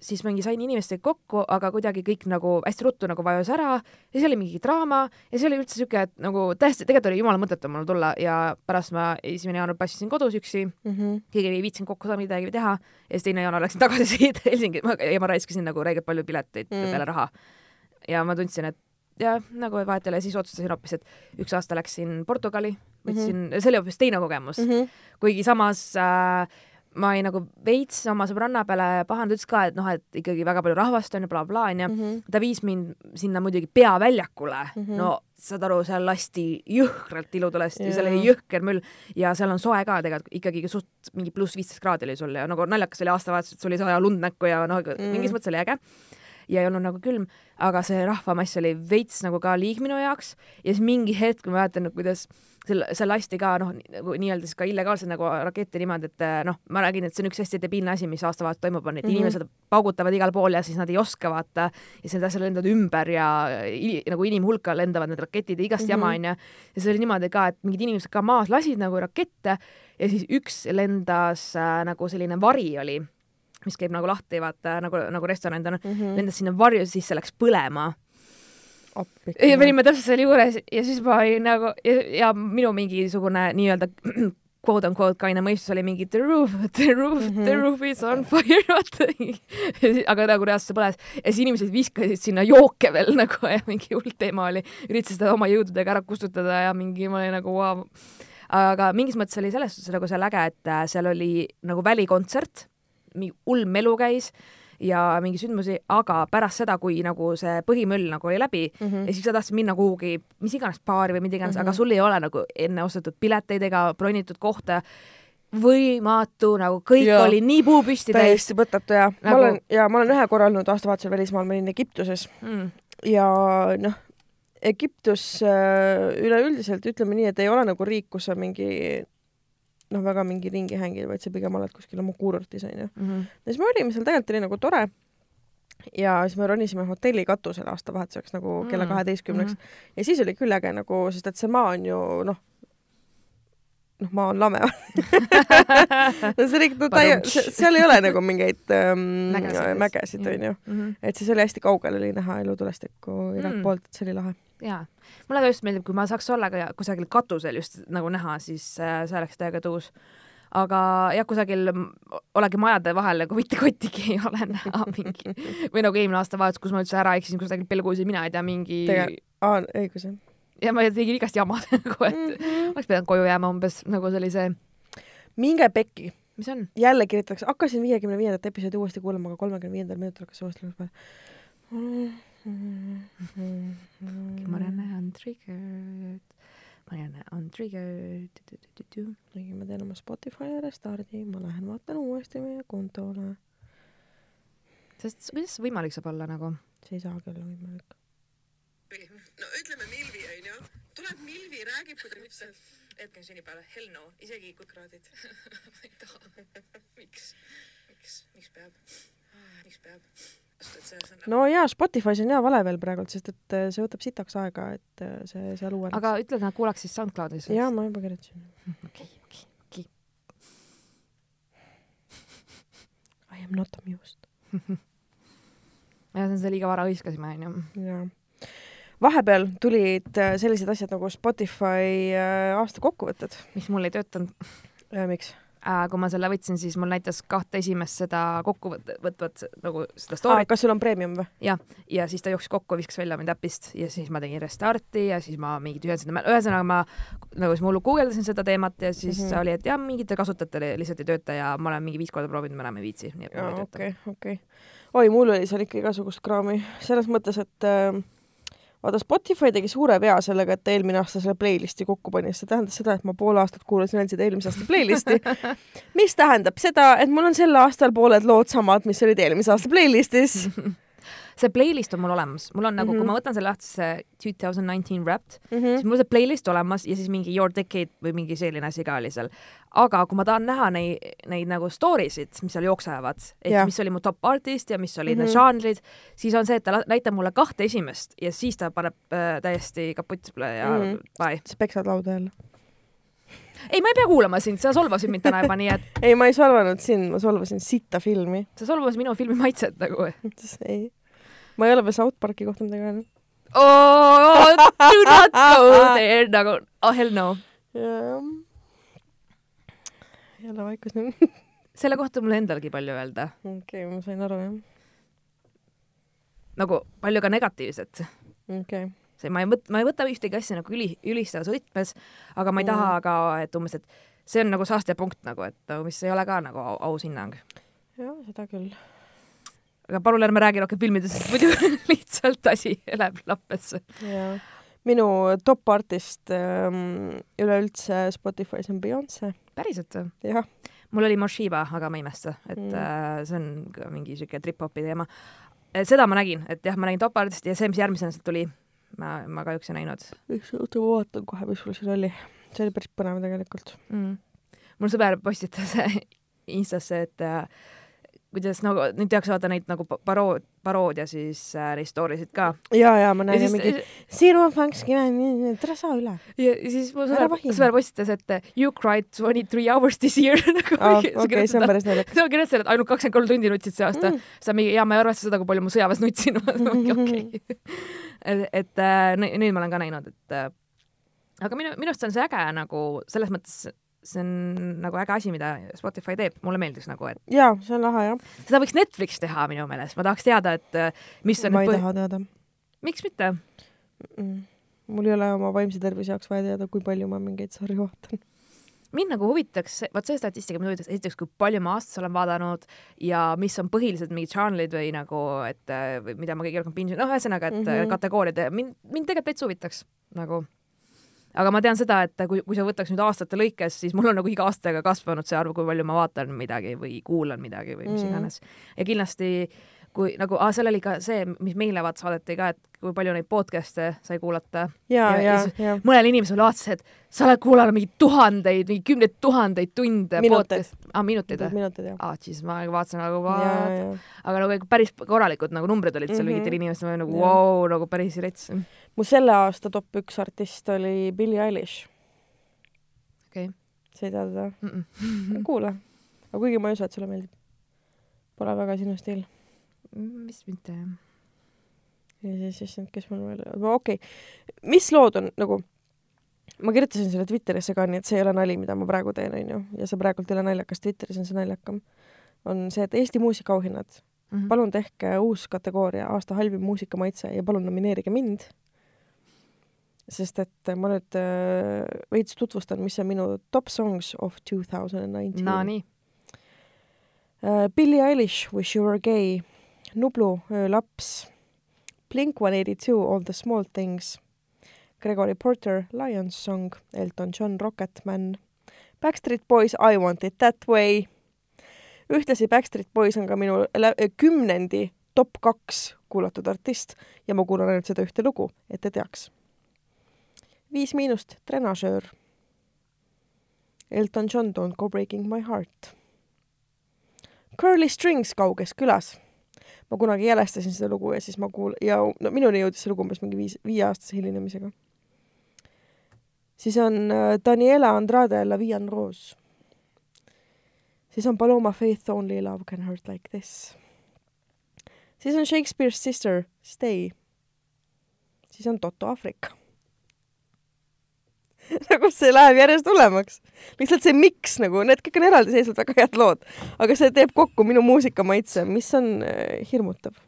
siis mingi sain inimestega kokku, aga kuidagi kõik nagu hästi ruttu nagu vajus ära ja siis oli mingi draama ja see oli üldse siuke, et nagu täiesti, tegelikult oli jumala mõttetu mul tulla ja pärast ma esimene jaanuar passisin kodus üksi mm, -hmm. keegi ei viitsinud kokku saada midagi teha ja siis teine jaanuar läksin tagasi [LAUGHS] siit Helsingi ja ma raiskasin nagu räigelt palju pileteid mm -hmm. peale raha. ja ma tundsin, et ja nagu vahet ei ole, siis otsustasin hoopis, et üks aasta läksin Portugali, võtsin mm, -hmm. see oli hoopis teine kogemus mm, -hmm. kuigi samas äh, ma olin nagu veits oma sõbranna peale pahane, ta ütles ka, et noh, et ikkagi väga palju rahvast on ja blablabla onju mm. -hmm. ta viis mind sinna muidugi peaväljakule mm, -hmm. no saad aru, seal lasti jõhkralt ilutulest yeah. ja seal oli jõhker müll ja seal on soe ka tegelikult ikkagi suht mingi pluss viisteist kraadi oli sul ja nagu naljakas oli aastavahetus, et sul oli soe lund näkku ja noh mm., mingis mõttes oli äge ja ei olnud nagu külm, aga see rahvamass oli veits nagu ka liig minu jaoks ja siis mingi hetk ma mäletan, kuidas seal, seal lasti ka noh, nagu nii-öelda siis ka illegaalselt nagu rakette niimoodi, et eh, noh, ma räägin, et see on üks hästi debiilne asi, mis aastavahetus toimub, on, et mm -hmm. inimesed paugutavad igal pool ja siis nad ei oska vaata ja siis need asjad lendavad ümber ja i, nagu inimhulka lendavad need raketid ja igast mm -hmm. jama onju. ja see oli niimoodi ka, et mingid inimesed ka maas lasid nagu rakette ja siis üks lendas äh, nagu selline vari oli mis käib nagu lahti, vaata nagu, nagu restoran on mm, -hmm. lendas sinna varju sisse, läks põlema ja me olime täpselt seal juures ja siis ma olin nagu ja, ja minu mingisugune nii-öelda quote on quote kaine mõistus oli mingi the roof, the roof mm, -hmm. the roof is on fire, [LAUGHS] vaata. aga nagu reaalselt see põles ja siis inimesed viskasid sinna jooke veel [LAUGHS] nagu ja mingi hull teema oli, üritasid seda oma jõududega ära kustutada ja mingi, ma olin nagu vau wow. aga mingis mõttes oli selles suhtes nagu seal äge, et äh, seal oli nagu välikontsert, mingi hull melu käis ja mingi sündmusi, aga pärast seda, kui nagu see põhimöll nagu oli läbi mm -hmm. ja siis sa tahtsid minna kuhugi, mis iganes baari või mida iganes mm, -hmm. aga sul ei ole nagu enne ostetud pileteid ega bronitud kohta, võimatu, nagu kõik ja, oli nii puu püsti täis. täiesti võtatu ja nagu... ma olen, ja ma olen ühe korra olnud aastavahetusel välismaal, ma olin Egiptuses mm. ja noh, Egiptus äh, üleüldiselt ütleme nii, et ei ole nagu riik, kus sa mingi noh, väga mingi ringi hängid, vaid sa pigem oled kuskil oma kuurortis onju mm. -hmm. ja siis me olime seal, tegelikult oli nagu tore. ja siis me ronisime hotelli katusele aastavahetuseks nagu kella mhm. kaheteistkümneks mm -hmm. ja siis oli küll äge nagu, sest et see maa on ju noh, noh, maa on lame [LAUGHS] no see oli no, täie-, seal ei ole nagu mingeid ähm, mägesid onju mm -hmm. et siis oli hästi kaugel oli näha ilutulestikku igalt mm. poolt, et see oli lahe jaa, mulle ka just meeldib, kui ma saaks olla ka kusagil katusel just nagu näha, siis äh, see oleks täiega tõus. aga jah, kusagil olegi majade vahel nagu mitte kottigi ei ole näha [LAUGHS] mingi või nagu eelmine aastavahetus, kus ma üldse ära eksisin kusagil pelgus ja mina ei tea, mingi. aa, õigus jah. ja ma tegin igast jama [LAUGHS] nagu, et mm -hmm. oleks pidanud koju jääma umbes nagu sellise. minge pekki mis on? jälle kirjutatakse, hakkasin viiekümne viiendat episoodi uuesti kuulama, aga kolmekümne viiendal minutil hakkas uuesti lõpus peale. Marianne on triggered. Marianne on triggered. nii, ma teen oma Spotify restardi, ma lähen vaatan uuesti meie kontole. sest kuidas see võimalik saab olla nagu? see ei saagi olla võimalik. no ütleme Milvi onju, tuleb Milvi, räägib, kui ta lihtsalt hetk on sünnipäeval, hell no, isegi kui kraadid [LAUGHS] ma ei taha. miks, miks, miks peab, miks peab? No jaa, Spotify's on hea vale veel praegult, sest et äh, see võtab sitaks aega, et äh, see seal uueneks. aga ütle, et nad kuulaks siis SoundCloudis. jaa, ma juba kirjutasin. [LAUGHS] okei, okei, okei. I am not amused [LAUGHS] jah, see on see liiga vara hõiskasime, onju. jaa. vahepeal tulid äh, sellised asjad nagu Spotify aasta kokkuvõtted. mis mul ei töötanud. miks? Äh, kui ma selle võtsin, siis mul näitas kahte esimest seda kokkuvõtvat nagu seda story't. kas sul on premium või? jah, ja siis ta jooksis kokku, viskas välja mind äpist ja siis ma tegin restarti ja siis ma mingit ühendasin, ühesõnaga ma nagu siis ma hullu guugeldasin seda teemat ja siis mm -hmm. oli, et jah, mingitel kasutajatel lihtsalt ei tööta ja ma olen mingi viis korda proovinud, ma enam ei viitsi, nii et mul ei tööta. okei, okei. oi, mul oli seal ikka igasugust kraami, selles mõttes, et äh, vaata Spotify tegi suure vea sellega, et ta eelmine aasta selle playlisti kokku pani, see tähendas seda, et ma pool aastat kuulasin ainult seda eelmise aasta playlisti. [LAUGHS] Mis tähendab seda, et mul on sel aastal pooled lood samad, mis olid eelmise aasta playlistis [LAUGHS] see playlist on mul olemas, mul on nagu mm, -hmm. kui ma võtan selle lahti, see two thousand nineteen Wrapped mm, -hmm. siis mul see playlist olemas ja siis mingi Your Decade või mingi selline asi ka oli seal. aga kui ma tahan näha neid, neid nagu story sid, mis seal jooksevad, ehk yeah. mis oli mu top artist ja mis olid mm -hmm. need mhm. žanrid, siis on see, et ta näitab mulle kahte esimest ja siis ta paneb äh, täiesti kaputt ja mm -hmm. bye. sa peksad lauda jälle ei, ma ei pea kuulama sind, sa solvasid mind täna juba, nii et. [LAUGHS] ei, ma ei solvanud sind, ma solvasin sitta filmi. sa solvasid minu filmi maitset nagu. [LAUGHS] ei ma ei ole veel South Parki kohta midagi öelnud oh,. Do not go [LAUGHS] there nagu, oh hell no. jälle vaikus nüüd selle kohta mul endalgi palju öelda. okei okay,, ma sain aru, jah. nagu palju ka negatiivset. okei okay. See, ma ei võta, ma ei võta ühtegi asja nagu üli, ülistavas võtmes, aga ma ei mm. taha ka, et umbes, et see on nagu saastepunkt nagu, et nagu, mis ei ole ka nagu aus hinnang. jah, seda küll aga palun ärme räägi rohkem filmidest, muidu [LAUGHS] lihtsalt asi läheb lappesse. minu top artist ähm, üleüldse Spotify's on Beyonce. päriselt või? jah. mul oli Moshiba, aga ma ei imesta, et mm. äh, see on mingi siuke trip-hopi teema. seda ma nägin, et jah, ma nägin top artisti ja see, mis järgmisena sealt tuli, ma, ma kahjuks ei näinud. üks, oota ma vaatan kohe, mis mul siin oli. see oli päris põnev tegelikult mm.. mul sõber postitas [LAUGHS] Instasse, et äh, kuidas nagu nüüd tehakse vaata neid nagu parood, paroodia siis äh, neid story sid ka. ja, ja ma näen ja mingi Zero Thanksgiving, tere saa üle. ja siis mu sõber, sõber postitas, et you cried twenty three hours this year [LAUGHS] nagu oh, okei see on päris naljakas. ta kirjutas selle, et ainult kakskümmend kolm tundi nutsid see aasta mm.. ta mingi, jaa, ma ei arvesta seda, kui palju ma sõjaväes nutsin. [LAUGHS] okei. [LAUGHS] et, et äh, neid ma olen ka näinud, et äh, aga minu, minu arust on see äge nagu selles mõttes see on nagu äge asi, mida Spotify teeb, mulle meeldiks nagu, et jaa, see on lahe jah. seda võiks Netflix teha minu meelest, ma tahaks teada, et äh, mis on ma ei põh- taha teada miks mitte? mm.. mul ei ole oma vaimse tervise jaoks vaja teada, kui palju ma mingeid sarju vaatan. mind nagu huvitaks, vot see statistika mind huvitaks esiteks, kui palju ma aastas olen vaadanud ja mis on põhilised mingid žanrid või nagu, et äh, mida ma kõige rohkem binge, noh, ühesõnaga, et mm. -hmm. kategooriad mind, mind tegelikult täitsa huvitaks nagu. Aga ma tean seda, et kui, kui sa võtaks nüüd aastate lõikes, siis mul on nagu iga aastaga kasvanud see arv, kui palju ma vaatan midagi või kuulan midagi või mis Mhm. iganes. ja kindlasti kui nagu, seal oli ka see, mis meile vaata saadeti ka, et kui palju neid podcast'e sai kuulata ja, Ja- ja ja, mõnel inimesel vaatas, et sa oled kuulanud mingi tuhandeid, mingi kümneid tuhandeid tunde Minuteid. aa, minuteid või? minutid jah. aa, siis ma vaatasin nagu vaat-, aga nagu päris korralikud nagu numbrid olid seal Mhm. mingitel inimestel nagu vau wow,, nagu päris rets. Mu selle aasta top üks artist oli Billie Eilish. okei. sa ei tea teda? kuula. aga kuigi ma ei usu, et sulle meeldib. Pole väga sinu stiil. vist mitte jah. ja siis, issand, kes mul veel, okei okay.. mis lood on nagu, ma kirjutasin selle Twitterisse ka, nii et see ei ole nali, mida ma praegu teen, onju, ja see praegult ei ole naljakas, Twitteris on see naljakam. on see, et Eesti muusikaauhinnad, Mhm. palun tehke uus kategooria aasta halvim muusikamaitse ja palun nomineerige mind. Sest et ma nüüd äh, veits tutvustan, mis on minu top songs of two thousand and nineteen. Nonii. Uh, Billie Eilish, Wish You Were Gay, Nublu, Öölaps, Blink One Eighty Two, All the Small Things, Gregory Porter, Lions Song, Elton John, Rocketman, Backstreet Boys, I Want It That Way. ühtlasi Backstreet Boys on ka minu kümnendi top kaks kuulatud artist ja ma kuulan ainult seda ühte lugu, et te teaks. Viis Miinust, Trenažöör. Elton John, Don't Go Breaking My Heart Curly Strings Kauges külas. ma kunagi jälestasin seda lugu ja siis ma kuul-, ja no minuni jõudis see lugu umbes mingi viis, viieaastase hilinemisega. siis on äh, Daniela Andrade La Vie en Rose. siis on Paloma Faith Only Love Can Hurt Like This. siis on Shakespeare's Sister Stay. siis on Toto Aafrika. [LAUGHS] nagu see läheb järjest hullemaks lihtsalt see miks nagu, need kõik on eraldiseisvalt väga head lood, aga see teeb kokku minu muusikamaitse, mis on äh, hirmutav.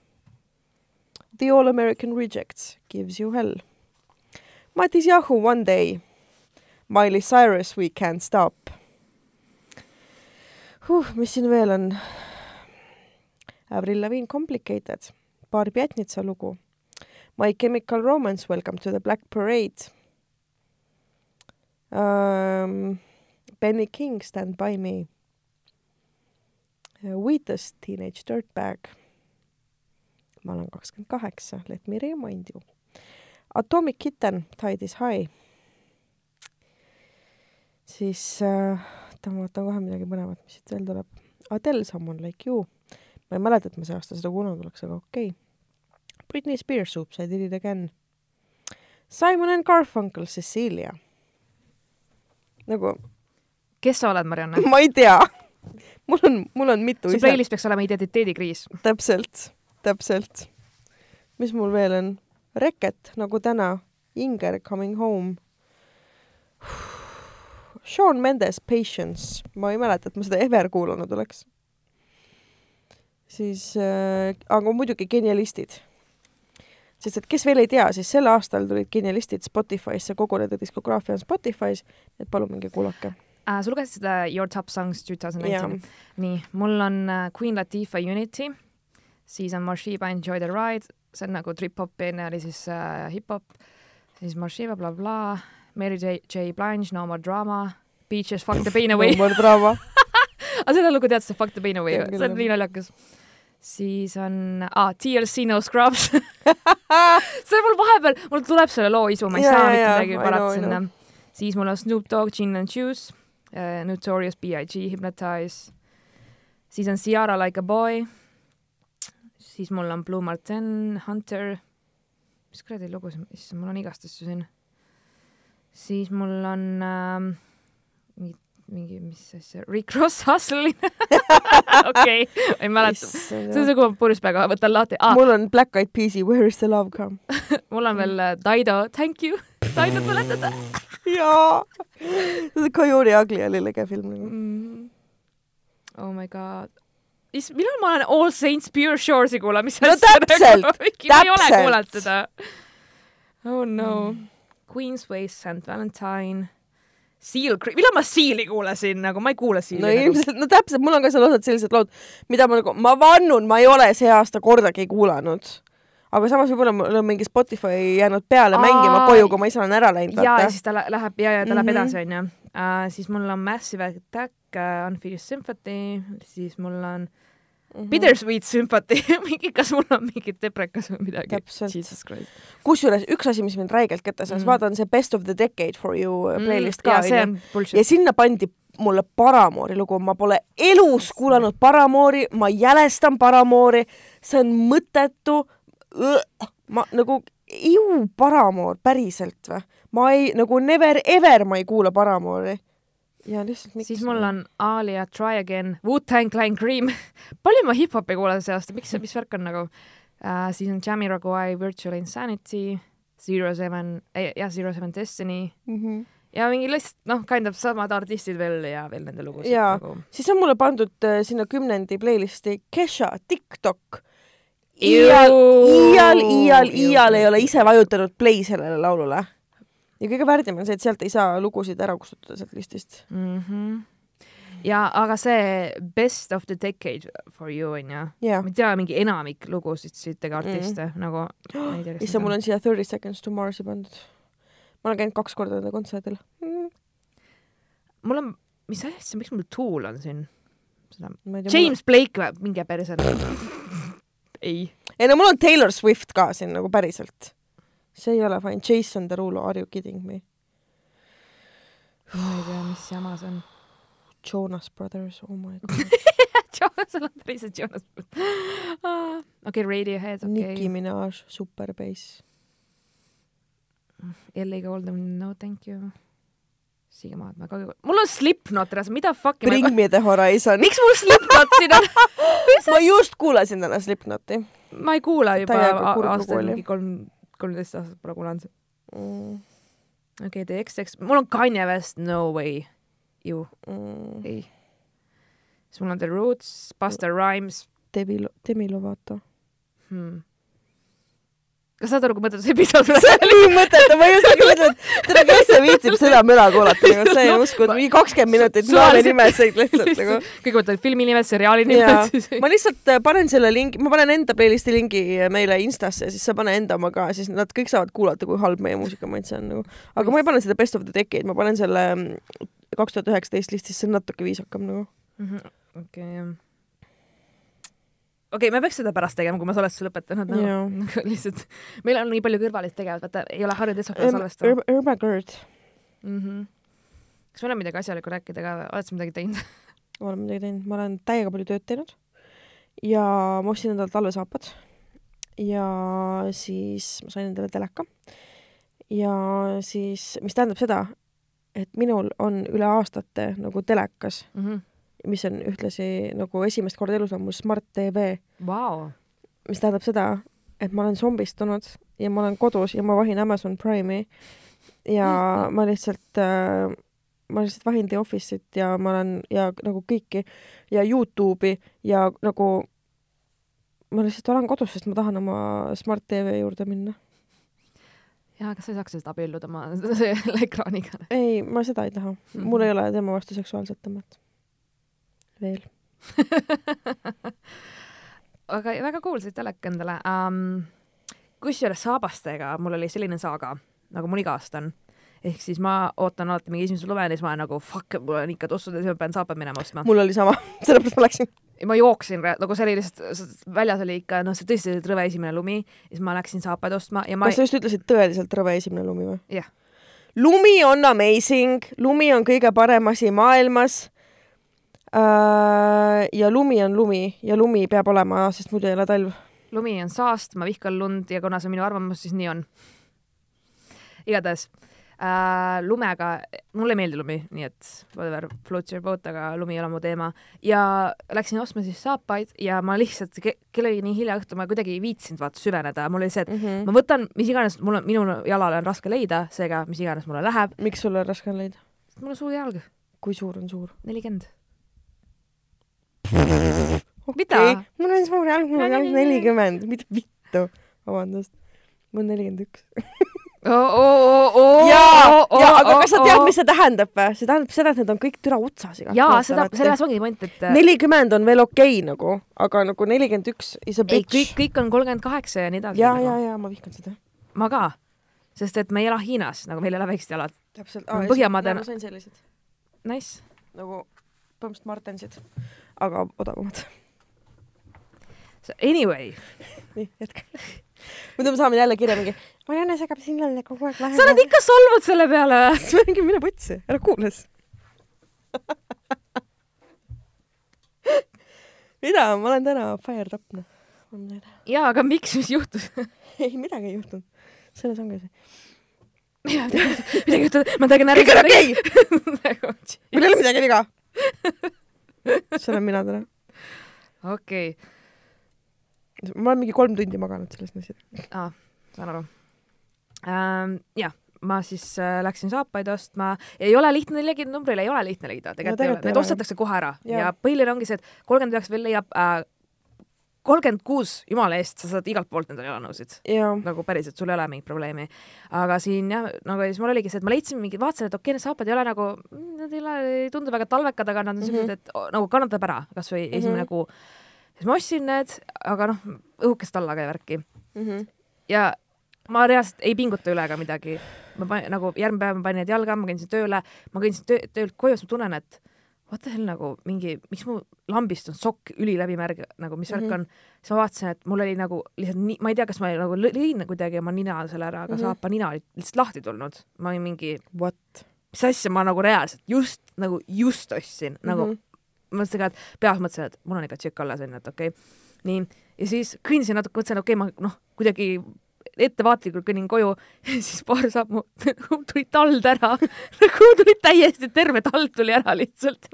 The All American Rejects gives you hell. Matis Jahu One Day. Miley Cyrus We Can't Stop huh,. mis siin veel on? Avril Lavigne Complicated, Barb Jätnitsa lugu. My Chemical Romance Welcome to the Black Parade um,. Benny King Stand By Me. Wheatus Teenage Dirtbag. ma olen kakskümmend kaheksa, Let me remind you. Atomic Kitten, Tide is high. siis äh,, oota ma vaatan kohe midagi põnevat, mis siit veel tuleb. Adele Someone like you. ma ei mäleta, et ma see aasta seda kuulanud oleks, aga okei okay.. Britney Spears, Oops I did it again. Simon and Garfunkel, Cecilia. Nagu kes sa oled, Marianne? [LAUGHS] ma ei tea. mul on, mul on mitu su playlist peaks olema identiteedikriis. täpselt, täpselt. mis mul veel on? Reket nagu täna, Inger Coming home. Sean Mendes Patience, ma ei mäleta, et ma seda ever kuulanud oleks. siis äh,, aga muidugi genialistid. Sest et kes veel ei tea, siis sel aastal tulid genialistid Spotify'sse, kogu nende diskograafia on Spotify's, et palun minge kuulake. Uh, sa lugesid seda Your Top Songs two thousand nineteen?, nii, mul on uh, Queen Latifah Unity, siis on Marshiba Enjoy the Ride, see on nagu trip-hop, enne oli siis uh, hip-hop, siis Marshiba blablabla, Mary J, J Blanche, No More Drama, Beaches Fuck the Pain Away, Number draama. [LAUGHS] aga seda lugu tead sa Fuck the Pain Away see on nii naljakas. Siis on ah, TLC No Scrubs. [LAUGHS] See mul vahepeal, mul tuleb selle loo isu, ma ei Jaa, saa mitte jaa, midagi parata sinna. siis mul on Snoop Dogg, Gin and Juice uh,, Notorious B.I.G, Hypnotize, siis on Ciara Like a Boy, siis mul on Blue Martin, Hunter, mis kuradi lugu see, issand, mul on igast asju siin. siis mul on ähm, mingi, mis asja, Rick Ross Hustle'in [LAUGHS] okei, ei mäleta. see on see, kui ma purjus peaga võtan lahti ah,. mul on Black Eyed Peas'i Where is the love come? [LAUGHS] mul on veel äh, Dido, Thank you, Dido mäletada. jaa. Coyote Ugly oli lege film nagu. mm.. Oh my god. Is, millal ma olen All Saints Pure Shores'i kuulanud, mis No täpselt, ole täpselt. seda. Oh no mm.. Queen's Way, St Valentine, Seal millal ma Seal'i kuulasin, nagu ma ei kuula Seal'i no nagu.. ilmselt, no täpselt, mul on ka seal osad sellised lood, mida ma nagu, ma vannun, ma ei ole see aasta kordagi kuulanud. aga samas võib-olla mul on mingi Spotify jäänud peale Aa, mängima koju, kui ma ise olen ära läinud, ja, ja siis ta lä- läheb ja, ja ta läheb Mhm. edasi, onju. siis mul on Massive Attack uh,, Unfinished Sympathy, siis mul on Mhm. Bittersweet Sympathy [LAUGHS] mingi, kas mul on mingi deprekas või midagi? Täpselt. Jesus Christ. kusjuures üks asi, mis mind räigelt kätte sai, Mhm. vaatan see Best of the Decade for you playlist ka ja see onju. on bullshit ja. sinna pandi mulle Paramoori lugu, ma pole elus kuulanud Paramoori, ma jälestan Paramoori, see on mõttetu. ma nagu, ju Paramoor, päriselt või? ma ei, nagu never ever ma ei kuula Paramoori. Ja lihtsalt miks? siis mul on Alia Try Again, Wu-Tang Clan Cream. [LAUGHS] palju ma hip-hopi kuulan see aasta, miks, mis värk on nagu uh,? siis on Jamiroquai Virtual Insanity, Zero Seven, jah, Zero Seven Destiny mm. -hmm. ja mingi lihtsalt noh, kind of samad artistid veel ja veel nende lugusid Jaa. nagu. siis on mulle pandud äh, sinna kümnendi playlisti Kesha TikTok. Iial, iial, iial, iial ei ole ise vajutanud play sellele laulule. Ja kõige värdjam on see, et sealt ei saa lugusid ära kustutada sealt listist. mm. -hmm. ja aga see Best of the Decade for you onju, jaa ma ei tea mingi enamik lugusid siit ega artiste mm. nagu. issand, mul on siia Thirty Seconds to Marsi pandud. ma olen käinud kaks korda nende kontserdil mm.. mul on, mis asja, miks mul Tool on siin? seda. James Blake või, minge perse. [LAUGHS] ei. ei no mul on Taylor Swift ka siin nagu päriselt. See ei ole fine. Jason Derulo, are you kidding me? ma ei tea, mis jama see on. Jonas Brothers, oh my [LAUGHS] god. Jonas, sul on päriselt Jonas. okei, Radiohead, okei Nicki okay.. Minaj, Super Bass. Ellie Golden, no thank you. siiamaani ma ka, mul on Slipknot, mida fuck'i Bring me the horizon. miks mul Slipknot siin on? [LAUGHS] ma just kuulasin täna Slipknoti ma ei kuula juba aastaid, mingi kolm, kolmteist aastat pole kuulanud. mm.. okei okay,, The XX, mul on Kanye West, no way. ju, Mm. ei. siis mul on The Roots, Busta Rhymes Demi, Demi Lovato. hmm.. Kas saad aru, kui mõttetu see episood see on nii mõttetu, ma just nagu mõtlen, et tere, kes see [LAUGHS] viitsib seda möla kuulata, nagu see ei usku, et mingi kakskümmend minutit loeme nimesid lihtsalt nagu. kõigepealt olid filmi nimed, seriaali nimed, siis, ma lihtsalt äh, panen selle lingi, ma panen enda playlisti lingi meile Instasse ja siis sa pane enda oma ka, siis nad kõik saavad kuulata, kui halb meie muusikamaitse on nagu. aga ma ei pane seda Best of the Decade, ma panen selle mm, kaks tuhat üheksateist listis, see on natuke viisakam nagu. okei, jah. Okei okay,, me peaks seda pärast tegema, kui ma salvestuse lõpetanud no, Jaa. [LAUGHS] nagu lihtsalt, meil on nii palju kõrvalist tegevat, vaata ei ole harjunud esmaspäeval salvestama Urban Urban Gerd, mm. -hmm. kas meil on midagi asjalikku rääkida ka või, oled sa midagi teinud? [LAUGHS] olen midagi teinud, ma olen täiega palju tööd teinud ja ma ostsin endale talvesaapad ja siis ma sain endale teleka ja siis, mis tähendab seda, et minul on üle aastate nagu telekas, mis on ühtlasi nagu esimest korda elus on mul Smart TV, Vau, mis tähendab seda, et ma olen zombistunud ja ma olen kodus ja ma vahin Amazon Prime'i. Ja ma lihtsalt äh, ma lihtsalt vahin The Office'it ja ma olen ja nagu kõiki. Ja Youtube'i ja nagu ma lihtsalt olen kodus, sest ma tahan oma Smart TV juurde minna. jaa, kas sa ei saaks sellest abielluda? Oma [LAUGHS] selle ekraaniga? ei, ma seda ei taha, mul ei ole tema vastu seksuaalset tõmmet. Veel. [LAUGHS] aga väga cool see telek endale um,. kusjuures saabastega mul oli selline saaga, nagu mul iga aasta on. ehk siis ma ootan alati mingi esimese lumeni siis ma olen nagu fuck, mul on ikka tossud ja siis ma pean saapad minema ostma. mul oli sama, [LAUGHS] sellepärast ma läksin. ma jooksin, nagu see oli lihtsalt, väljas oli ikka noh, see tõesti oli rõve esimene lumi siis ma läksin saapaid ostma ja ma kas sa just ütlesid tõeliselt rõve esimene lumi või? jah, lumi on amazing, lumi on kõige parem asi maailmas. Ja lumi on lumi ja lumi peab olema, sest muidu ei ole talv. lumi on saast, ma vihkan lund ja kuna see on minu arvamus, siis nii on. igatahes äh, lumega, mulle ei meeldi lumi, nii et whatever, float your boat, aga lumi ei ole mu teema. ja läksin ostma siis saapaid ja ma lihtsalt, kell oli nii hilja õhtul, ma kuidagi ei viitsinud vaata süveneda, mul oli see, et Mm -hmm. ma võtan, mis iganes, mul on, minu jalale on raske leida, seega mis iganes mulle läheb, miks sul on raske leida? mul on suur jalg, kui suur on suur? nelikümmend. okei, mul on suur jalg, mul on jalg nelikümmend, mida vittu, vabandust. mul on nelikümmend üks. [LAUGHS] jaa jaa, jaa, aga kas sa tead, mis see tähendab või? see tähendab seda, et need on kõik türa otsas jaa, seda, selles ongi point, et nelikümmend on veel okei okay, nagu, aga nagu nelikümmend üks is a ei, kõik bitch., kõik on kolmkümmend kaheksa ja nii edasi. ja, ja, ja ma vihkan seda. ma ka, sest et me ei ela Hiinas, nagu meil ei ole väiksed jalad. täpselt. Põhjamaade- ma sain sellised Nice. nagu põhimõtteliselt Martensid, aga odavamad. Anyway, [LAUGHS] nii, jätka. muidu me saame jälle kirja mingi, Marianne segab sillale kogu aeg sa oled ikka solvud selle peale või? ikka. mingi mine putsi, ära kuula siis. [LAUGHS] mida, ma olen täna fired up noh. jaa, aga miks, mis juhtus? [LAUGHS] ei, midagi ei juhtunud. selles ongi see. midagi juhtus, ma tegin ära. kõik on okei, mul ei ole midagi viga. See olen mina täna. okei, ma olen mingi kolm tundi maganud sellest asjast. saan aru ähm,. jah, ma siis äh, läksin saapaid ostma, ei ole lihtne leida, numbrile ei ole lihtne leida, tegelikult ei ole, need ostetakse kohe ära ja, ja põhiline ongi see, et kolmkümmend üheksa veel leiab äh,, kolmkümmend kuus, jumala eest, sa saad igalt poolt endale jalanõusid ja, nagu päriselt, sul ei ole mingit probleemi. aga siin jah, nagu siis mul oligi see, et ma leidsin mingi, vaatasin, et okei okay,, need saapad ei ole nagu, nad ei ole, ei tundu väga talvekad, aga nad on Mhm. siuksed, et oh, nagu kannatab ära kasvõi esimene Mhm. kuu. siis ma ostsin need, aga noh, õhukest allaga ja värki Mhm. ja ma reaalselt ei pinguta üle ega midagi. ma panin nagu järgmine päev ma panin need jalga, ma kõndisin tööle, ma kõndisin töö, töölt koju, siis ma tunnen, et what the hell nagu mingi, miks mu lambist on sokk üliläbimärg nagu, mis värk mm -hmm. on. siis ma vaatasin, et mul oli nagu lihtsalt nii, ma ei tea, kas ma nagu lõin kuidagi oma nina selle ära, aga mm. -hmm. saapa nina oli lihtsalt lahti tulnud. ma olin mingi, what mis asja ma nagu reaalselt just nagu just ostsin mm, -hmm. nagu Mhm. mõtlesin ka, et peas mõtlesin, et mul on ikka tšekk alles onju, et okei okay.. nii, ja siis kõndisin natuke, mõtlesin, okei okay,, ma noh, kuidagi ettevaatlikult kõnnin koju, [LAUGHS] siis paar sammu [LAUGHS] tuli tald ära, [LAUGHS] nagu tuli täiesti terve tald tuli ära lihtsalt.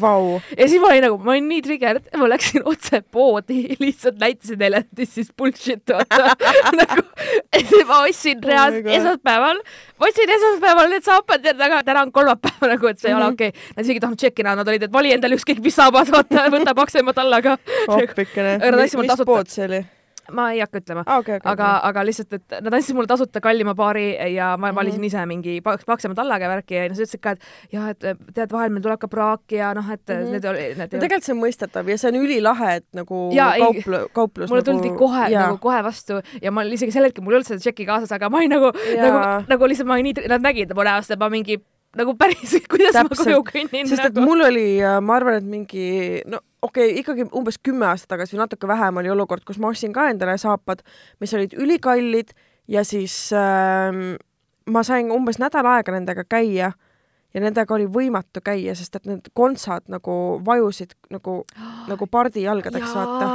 Vau, ja siis ma olin nagu, ma olin nii triggered, ma läksin otse poodi, lihtsalt näitasin neile, et this is bullshit, vaata nagu, et ma ostsin Oh reaalselt God. esmaspäeval, ma ostsin esmaspäeval need saapad ja täna, täna on kolmapäev nagu, et see ei ole Mhm. okei okay.. Nad isegi ei tahtnud tšekkida, nad olid, et vali endale ükskõik mis saabad, vaata, võta paksema tallaga. appikene. Aga nad andsid mulle mis pood see oli? Ma ei hakka ütlema. okei, okei. aga, aga lihtsalt, et nad andsid mulle tasuta kallima paari ja ma valisin Mhm. ise mingi paks- paksema tallaga ja värki ja siis ütlesid ka, et jah, et tead, vahel meil tuleb ka praaki ja noh, et mm Mhm. -hmm. need oli, need no tegelikult see on mõistetav ja see on ülilahe, et nagu Jaa, ei, kauplu-, kauplus mulle tuldi nagu, kohe jaa. nagu kohe vastu ja ma isegi sel hetkel mul ei olnud seda tšeki kaasas, aga ma olin nagu, nagu, nagu lihtsalt ma olin nii, nad nägid mu näost, et ma mingi nagu päris, [LAUGHS] kuidas Täpselt. ma koju kõnnin sest et nagu. mul oli, ma arvan, et mingi no okei okay,, ikkagi umbes kümme aastat tagasi või natuke vähem oli olukord, kus ma ostsin ka endale saapad, mis olid ülikallid ja siis ähm, ma sain umbes nädal aega nendega käia ja nendega oli võimatu käia, sest et need kontsad nagu vajusid nagu, [GASPS] nagu pardijalgadeks, vaata.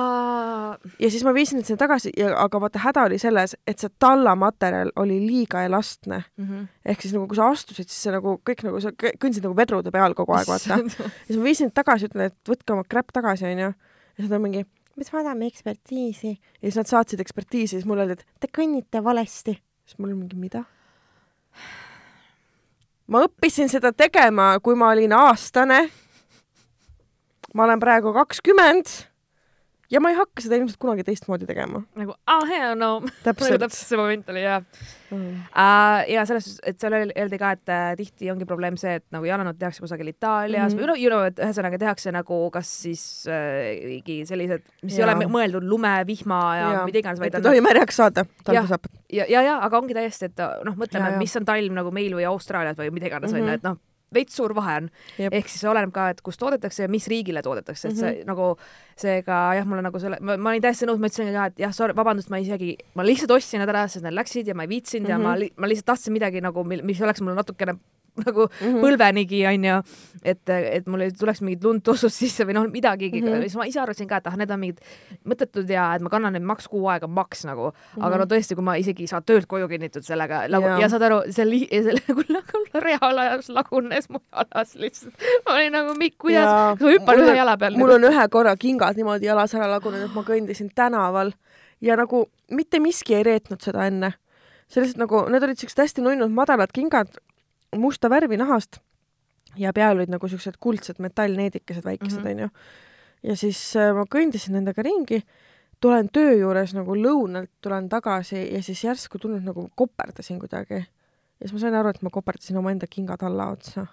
ja siis ma viisin need sinna tagasi ja aga vaata häda oli selles, et see tallamaterjal oli liiga elastne Mhm. ehk siis nagu kui sa astusid, siis see nagu kõik nagu sa kõ- kõndisid nagu vedrude peal kogu aeg, vaata. [LAUGHS] ja siis ma viisin need tagasi, ütlen, et võtke oma crap tagasi, onju. ja siis nad on mingi, me saadame ekspertiisi. ja siis nad saatsid ekspertiisi, siis mulle öeldi, et te kõnnite valesti. siis mul mingi, mida? Ma õppisin seda tegema, kui ma olin aastane. ma olen praegu kakskümmend ja ma ei hakka seda ilmselt kunagi teistmoodi tegema. nagu ah hell no, nagu täpselt. see moment oli jah Mm. uh,. ja selles suhtes, et seal öeldi ka, et äh, tihti ongi probleem see, et nagu jalanõud tehakse kusagil Itaalias Mhm. või no you know, et ühesõnaga tehakse nagu kas siis äh, mingi sellised, mis ei Jaa. ole mõeldud lume, vihma ja, ja mida iganes, et vaid ei tohi märjaks saada, talvesaapad. ja, ja, ja aga ongi täiesti, et noh, mõtleme mis on talv nagu meil või Austraalias või mida iganes onju Mhm. mm -hmm., et noh, veits suur vahe on. Ehk siis oleneb ka, et kus toodetakse ja mis riigile toodetakse, et see Mhm. nagu seega jah, mul on nagu selle, ma, ma olin täiesti nõus, ma ütlesin ka, et jah, sorry, vabandust, ma isegi, ma lihtsalt ostsin nad ära, sest nad läksid ja ma ei viitsinud mm -hmm. ja ma Mhm. li,, ma lihtsalt tahtsin midagi nagu, mis oleks mulle natukene [LAUGHS] nagu mm. -hmm. põlvenigi onju, et, et mul ei tuleks mingit lund tossust sisse või noh, midagigi mm. -hmm. siis ma ise arvasin ka, et ah, need on mingid mõttetud ja et ma kannan neid maks kuu aega maks nagu mm, -hmm. aga no tõesti, kui ma isegi ei saa töölt koju kinnitud sellega nagu, Jaa. ja saad aru, see li-, [LAUGHS] selle nagu, reaalajas lagunes mu jalas lihtsalt, ma olin nagu, kuidas, ma hüppan ühe jala peal. mul on ühe korra kingad niimoodi jalas ära lagunenud, ma kõndisin tänaval ja nagu mitte miski ei reetnud seda enne. see lihtsalt nagu, need olid siuksed hästi nunnud madalad kingad, musta värvi nahast ja peal olid nagu siuksed kuldsed metallneedikesed väikesed Mhm. onju. ja siis äh, ma kõndisin nendega ringi, tulen töö juures nagu lõunalt tulen tagasi ja siis järsku tunnen, nagu koperdasin kuidagi. ja siis ma sain aru, et ma koperdasin omaenda kingad alla otsa,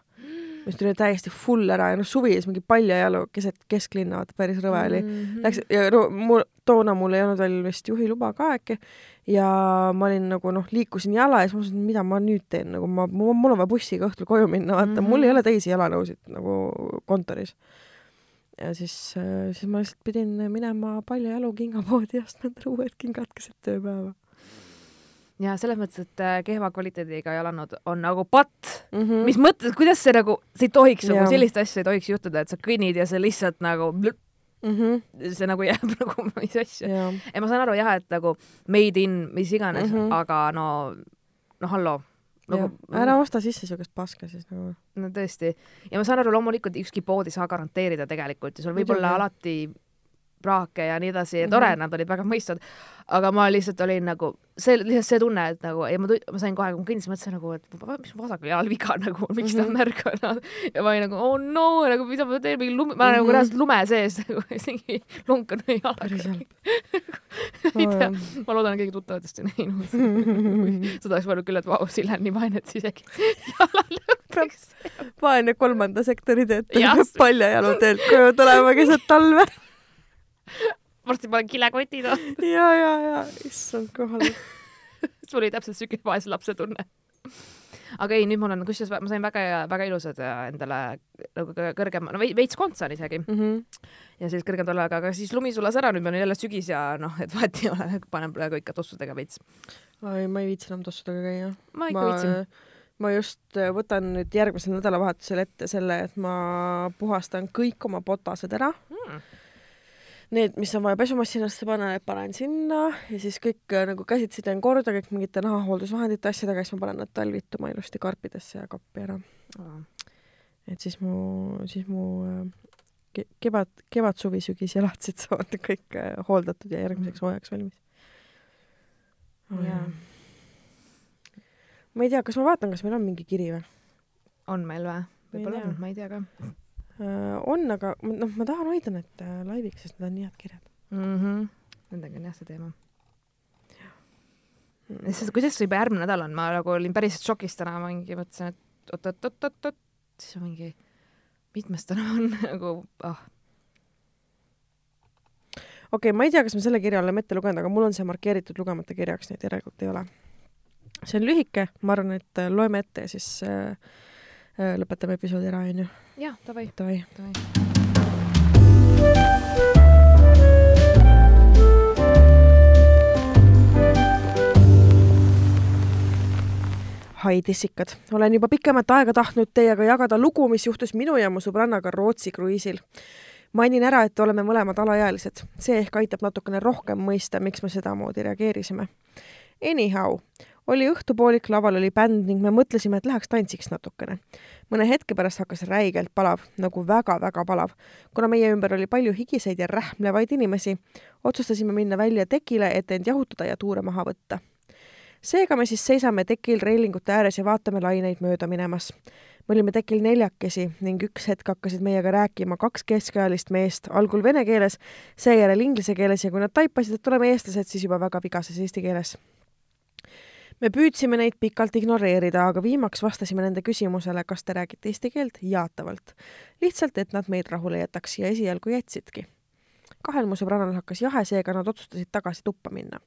mis tuli täiesti full ära ja noh, suvi siis mingi paljajalu keset kesklinna, vaata päris rõve oli. Mhm. Läks ja no mul, toona mul ei olnud veel vist juhiluba ka äkki ja ma olin nagu noh, liikusin jala ja siis ma mõtlesin, mida ma nüüd teen, nagu ma, mul on vaja bussiga õhtul koju minna, vaata mm, Mhm. -hmm. mul ei ole teisi jalanõusid nagu kontoris. ja siis, siis ma lihtsalt pidin minema paljajalu kingapoodi ja ostma endale uued kingad keset tööpäeva ja selles mõttes, et äh, kehva kvaliteediga jalanõud on nagu patt mm. -hmm. mis mõttes, kuidas see nagu, see ei tohiks nagu sellist asja ei tohiks juhtuda, et sa kõnnid ja see lihtsalt nagu, mm -hmm. see nagu jääb [LAUGHS] nagu mis asja. ja ja ma saan aru jah, et nagu made in mis iganes mm. -hmm. aga no, no hallo nagu, nagu, ära osta sisse siukest paska siis nagu. no tõesti. ja ma saan aru, loomulikult ükski pood ei saa garanteerida tegelikult ja sul võib olla alati praake ja nii edasi ja tore mm, Mhm. -hmm. nad olid väga mõistvad, aga ma lihtsalt olin nagu, see lihtsalt see tunne, et nagu ja ma, ma sain kohe, kui ma kõndisin, mõtlesin nagu, et mis vasakul jalal viga [LAUGHS] nagu, miks ta Mhm. märkab ja ma olin nagu oh no nagu mida ma teen, mingi lume, ma olen nagu Mhm. reaalselt lume sees [LAUGHS] nagu isegi lunk on jalaga päris. halb. [LAUGHS] ei tea, ma loodan, et keegi tuttavatest ei näinud. seda oleks võinud küll, et vau, Sill on nii vaene, et isegi jalal lõppeks. vaene kolmanda sektori töötaja peab paljajalu teelt koju tulema keset talve. [LAUGHS] varsti panen kilekotid, ja, ja, ja issand kohal. [LAUGHS] sul oli täpselt siuke vaese lapse tunne. aga ei, nüüd mul on, kusjuures ma sain väga, väga ilusad äh, endale nagu kõ- kõrgema, no vei- veits kontsan isegi Mhm. ja siis kõrgem tollaga, aga siis lumi sulas ära, nüüd meil on jälle sügis ja noh, et vahet ei ole, [LAUGHS] panen praegu ikka tossudega veits. oi, ma ei viitsi enam tossudega käia. ma ikka viitsin. ma just äh, võtan nüüd järgmisel nädalavahetusel ette selle, et ma puhastan kõik oma potased ära. Mm. Need, mis on vaja pesumasinasse panna, need panen sinna ja siis kõik äh, nagu käsitsi teen korda kõik mingite nahahooldusvahendite asjadega, siis ma panen nad talvituma ilusti karpidesse ja kappi ära. et siis mu, siis mu äh, ke- kevad, kevad, suvi, sügis ja lahtsid [LAUGHS] saavad kõik äh, hooldatud ja järgmiseks hooajaks valmis. Jaa. ma ei tea, kas ma vaatan, kas meil on mingi kiri või? on meil või? Võib-olla on, ma ei tea ka on, aga ma- noh, ma tahan hoida need äh, laiviks, sest need on nii head kirjad mm. -hmm. Nendega on jah see teema. sest kuidas see juba järgmine nädal on, ma nagu olin päris šokis täna, mingi mõtlesin, et oot-oot-oot-oot-oot, siis mingi, mitmes täna on [LAUGHS] nagu ah, okei okay,, ma ei tea, kas ma selle kirja oleme ette lugenud, aga mul on see markeeritud lugemata kirjaks, nii et järelikult ei ole. see on lühike, ma arvan, et äh, loeme ette ja siis äh, äh, lõpetame episoodi ära, onju. jah, davai, Davai. davai. hai tissikad, olen juba pikemat aega tahtnud teiega jagada lugu, mis juhtus minu ja mu sõbrannaga Rootsi kruiisil. mainin ära, et oleme mõlemad alaealised, see ehk aitab natukene rohkem mõista, miks me sedamoodi reageerisime. Anyhow, oli õhtupoolik, laval oli bänd ning me mõtlesime, et läheks tantsiks natukene. mõne hetke pärast hakkas räigelt palav, nagu väga-väga palav. kuna meie ümber oli palju higiseid ja rähmlevaid inimesi, otsustasime minna välja tekile, et end jahutada ja tuure maha võtta seega me siis seisame tekil reilingute ääres ja vaatame laineid mööda minemas. me olime tekil neljakesi ning üks hetk hakkasid meiega rääkima kaks keskealist meest, algul vene keeles, seejärel inglise keeles ja kui nad taipasid, et oleme eestlased, siis juba väga vigases eesti keeles. Me püüdsime neid pikalt ignoreerida, aga viimaks vastasime nende küsimusele, kas te räägite eesti keelt, jaatavalt. lihtsalt, et nad meid rahule jätaks ja esialgu jätsidki. kahel mu sõbrannal hakkas jahe, seega nad otsustasid tagasi tuppa minna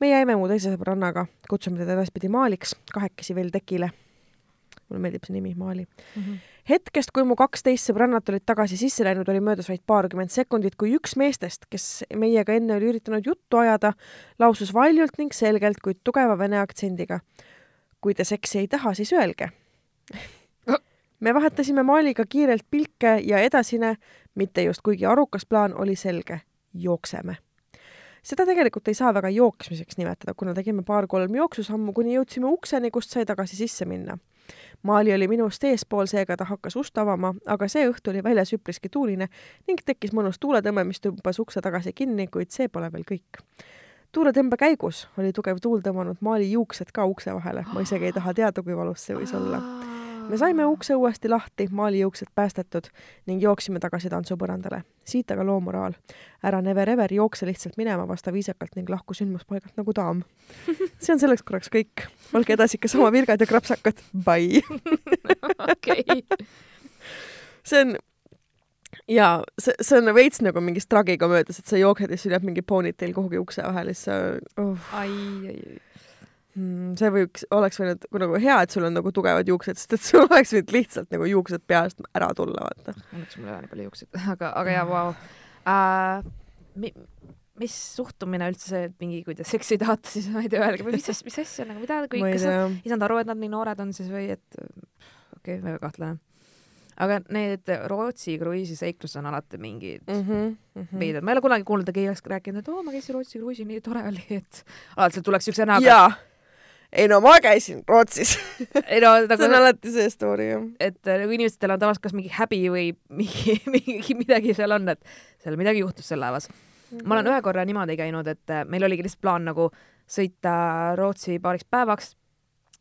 me jäime mu teise sõbrannaga, kutsume teda edaspidi Maaliks, kahekesi veel tekile. mulle meeldib see nimi, Maali. hetkest, kui mu kaksteist sõbrannat olid tagasi sisse läinud, oli möödas vaid paarkümmend sekundit, kui üks meestest, kes meiega enne oli üritanud juttu ajada, lausus valjult ning selgelt, kuid tugeva vene aktsendiga. kui te seksi ei taha, siis öelge. [LAUGHS] me vahetasime Maaliga kiirelt pilke ja edasine, mitte just kuigi arukas plaan oli selge, jookseme seda tegelikult ei saa väga jooksmiseks nimetada, kuna tegime paar-kolm jooksusammu, kuni jõudsime ukseni, kust sai tagasi sisse minna. Maali oli minust eespool, seega ta hakkas ust avama, aga see õhtu oli väljas üpriski tuuline ning tekkis mõnus tuuletõmme, mis tõmbas ukse tagasi kinni, kuid see pole veel kõik. tuuletõmbe käigus oli tugev tuul tõmmanud Maali juuksed ka ukse vahele, ma isegi ei taha teada, kui valus see võis olla. Me saime ukse uuesti lahti, maalijuuksed päästetud ning jooksime tagasi tantsupõrandale. siit aga loo moraal. ära never ever jookse lihtsalt minema, vasta viisakalt ning lahku sündmuspaigalt nagu daam. [LAUGHS] see on selleks korraks kõik. olge edasi ikka sama virgad ja krapsakad. Bye okei. [LAUGHS] see on jaa, see, see on veits nagu mingis tragikomöödias, et sa jooksed ja sul jääb mingi ponytail kuhugi ukse vahele, siis sa uh, ai, ai, ai. Mm, see võiks, oleks võinud nagu hea, et sul on nagu tugevad juuksed, sest et sul [LAUGHS] oleks võinud lihtsalt nagu juuksed peast ära tulla, vaata. õnneks mul ei ole nii palju juukseid, [LAUGHS] aga, aga jaa, vau uh,. Mi, mis suhtumine üldse see, et mingi, kui te seksi tahate, siis ma ei tea, öelge, mis asja, mis asja nagu, mida, ei kas nad ei saanud aru, et nad nii noored on siis või et okei okay,, väga kahtlane. aga need Rootsi kruiisiseiklused on alati mingid mm Mhm, -hmm. veidrad, ma ei ole kunagi kuulnud, et keegi oleks rääkinud, et oo, ma käisin Rootsi kruiisil, nii tore oli, et alati sealt tuleks siukse näoga. Ei no ma käisin Rootsis. ei no [LAUGHS] see on nagu, alati see story, jah. et äh, nagu inimestel on tavaliselt kas mingi häbi või [LAUGHS] mingi, mingi midagi seal on, et seal midagi juhtus seal laevas. ma olen ühe korra niimoodi käinud, et äh, meil oligi lihtsalt plaan nagu sõita Rootsi paariks päevaks,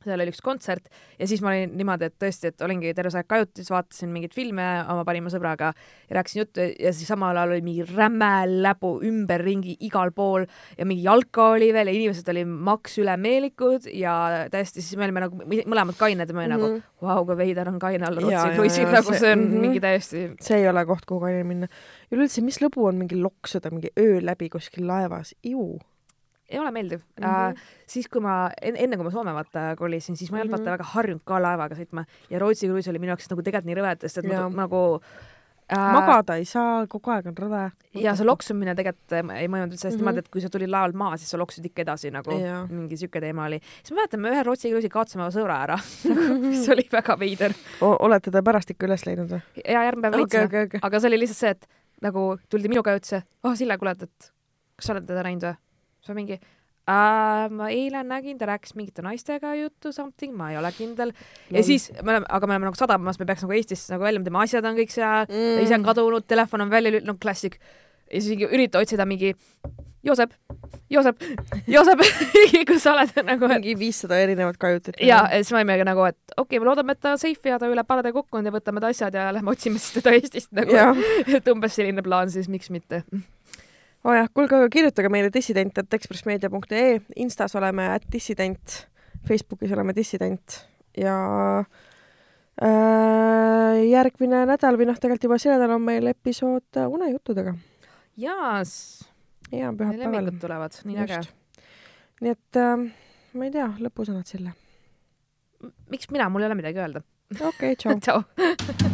seal oli üks kontsert ja siis ma olin niimoodi, et tõesti, et olingi terve see aeg kajutis, vaatasin mingeid filme oma parima sõbraga ja rääkisin juttu ja siis samal ajal oli mingi räme läbu ümberringi igal pool ja mingi jalka oli veel ja inimesed olid maks ülemeelikud ja täiesti siis me olime nagu mõlemad kained ja me mm -hmm. nagu vau, kui veider on kaine olla Rootsi kruiisil, nagu see- on mhm. mingi täiesti see ei ole koht, kuhu kaine minna. üleüldse, mis lõbu on mingi loksuda mingi öö läbi kuskil laevas, ju. Ei ole meeldiv mm. Mhm. -hmm. Uh, siis, kui ma en, enne kui ma Soome vaata kolisin, siis ma ei olnud Mhm. vaata väga harjunud ka laevaga sõitma ja Rootsi kruiis oli minu jaoks nagu tegelikult nii rõve, sest et ma nagu uh, magada ei saa, kogu aeg on rõve. ja see loksumine tegelikult äh, ei mõjunud üldse hästi Mhm. niimoodi, et kui sa tulid laevalt maha, siis sa loksusid ikka edasi nagu Jaa. mingi siuke teema oli. siis ma mäletan, me ühel Rootsi kruiisil kaotasime oma sõbra ära, [LAUGHS] mis oli väga veider olete te pärast ikka üles leidnud või? ja järgmine päev leidsime okei, okei. aga see oli lihtsalt see, et nagu tuldi minuga ja ütles, oh Sille, kuule, et, et kas sa oled teda näinud või? Siis ma mingi äh,, ma eile nägin, ta rääkis mingite naistega juttu, something, ma ei ole kindel. ja siis me oleme, aga me oleme nagu sadamamas, me peaks nagu Eestis nagu välja, tema asjad on kõik seal mm., ta ise on kadunud, telefon on välja lül-, no klassik. ja siis ürita otsida mingi Joosep, Joosep, Joosep, [LAUGHS] kus sa oled nagu, et mingi viissada erinevat kajutit. ja siis me olime nagu, et okei okay,, me loodame, et ta on safe ja ta üle parade kokku on ja võtame ta asjad ja lähme otsime siis teda Eestist nagu. [LAUGHS] et umbes selline plaan siis, miks mitte. Oo jah, kuulge, aga kirjutage meile dissident.ekspressmeedia.ee, Instas oleme at dissident, Facebookis oleme dissident ja äh, järgmine nädal või noh, tegelikult juba see nädal on meil episood äh, unejuttudega. jaas, ja pühapäeval. tulevad, nii äge. nii et äh, ma ei tea, lõpusõnad Sille. miks mina, mul ei ole midagi öelda. okei okay,, tšau. [LAUGHS] tšau.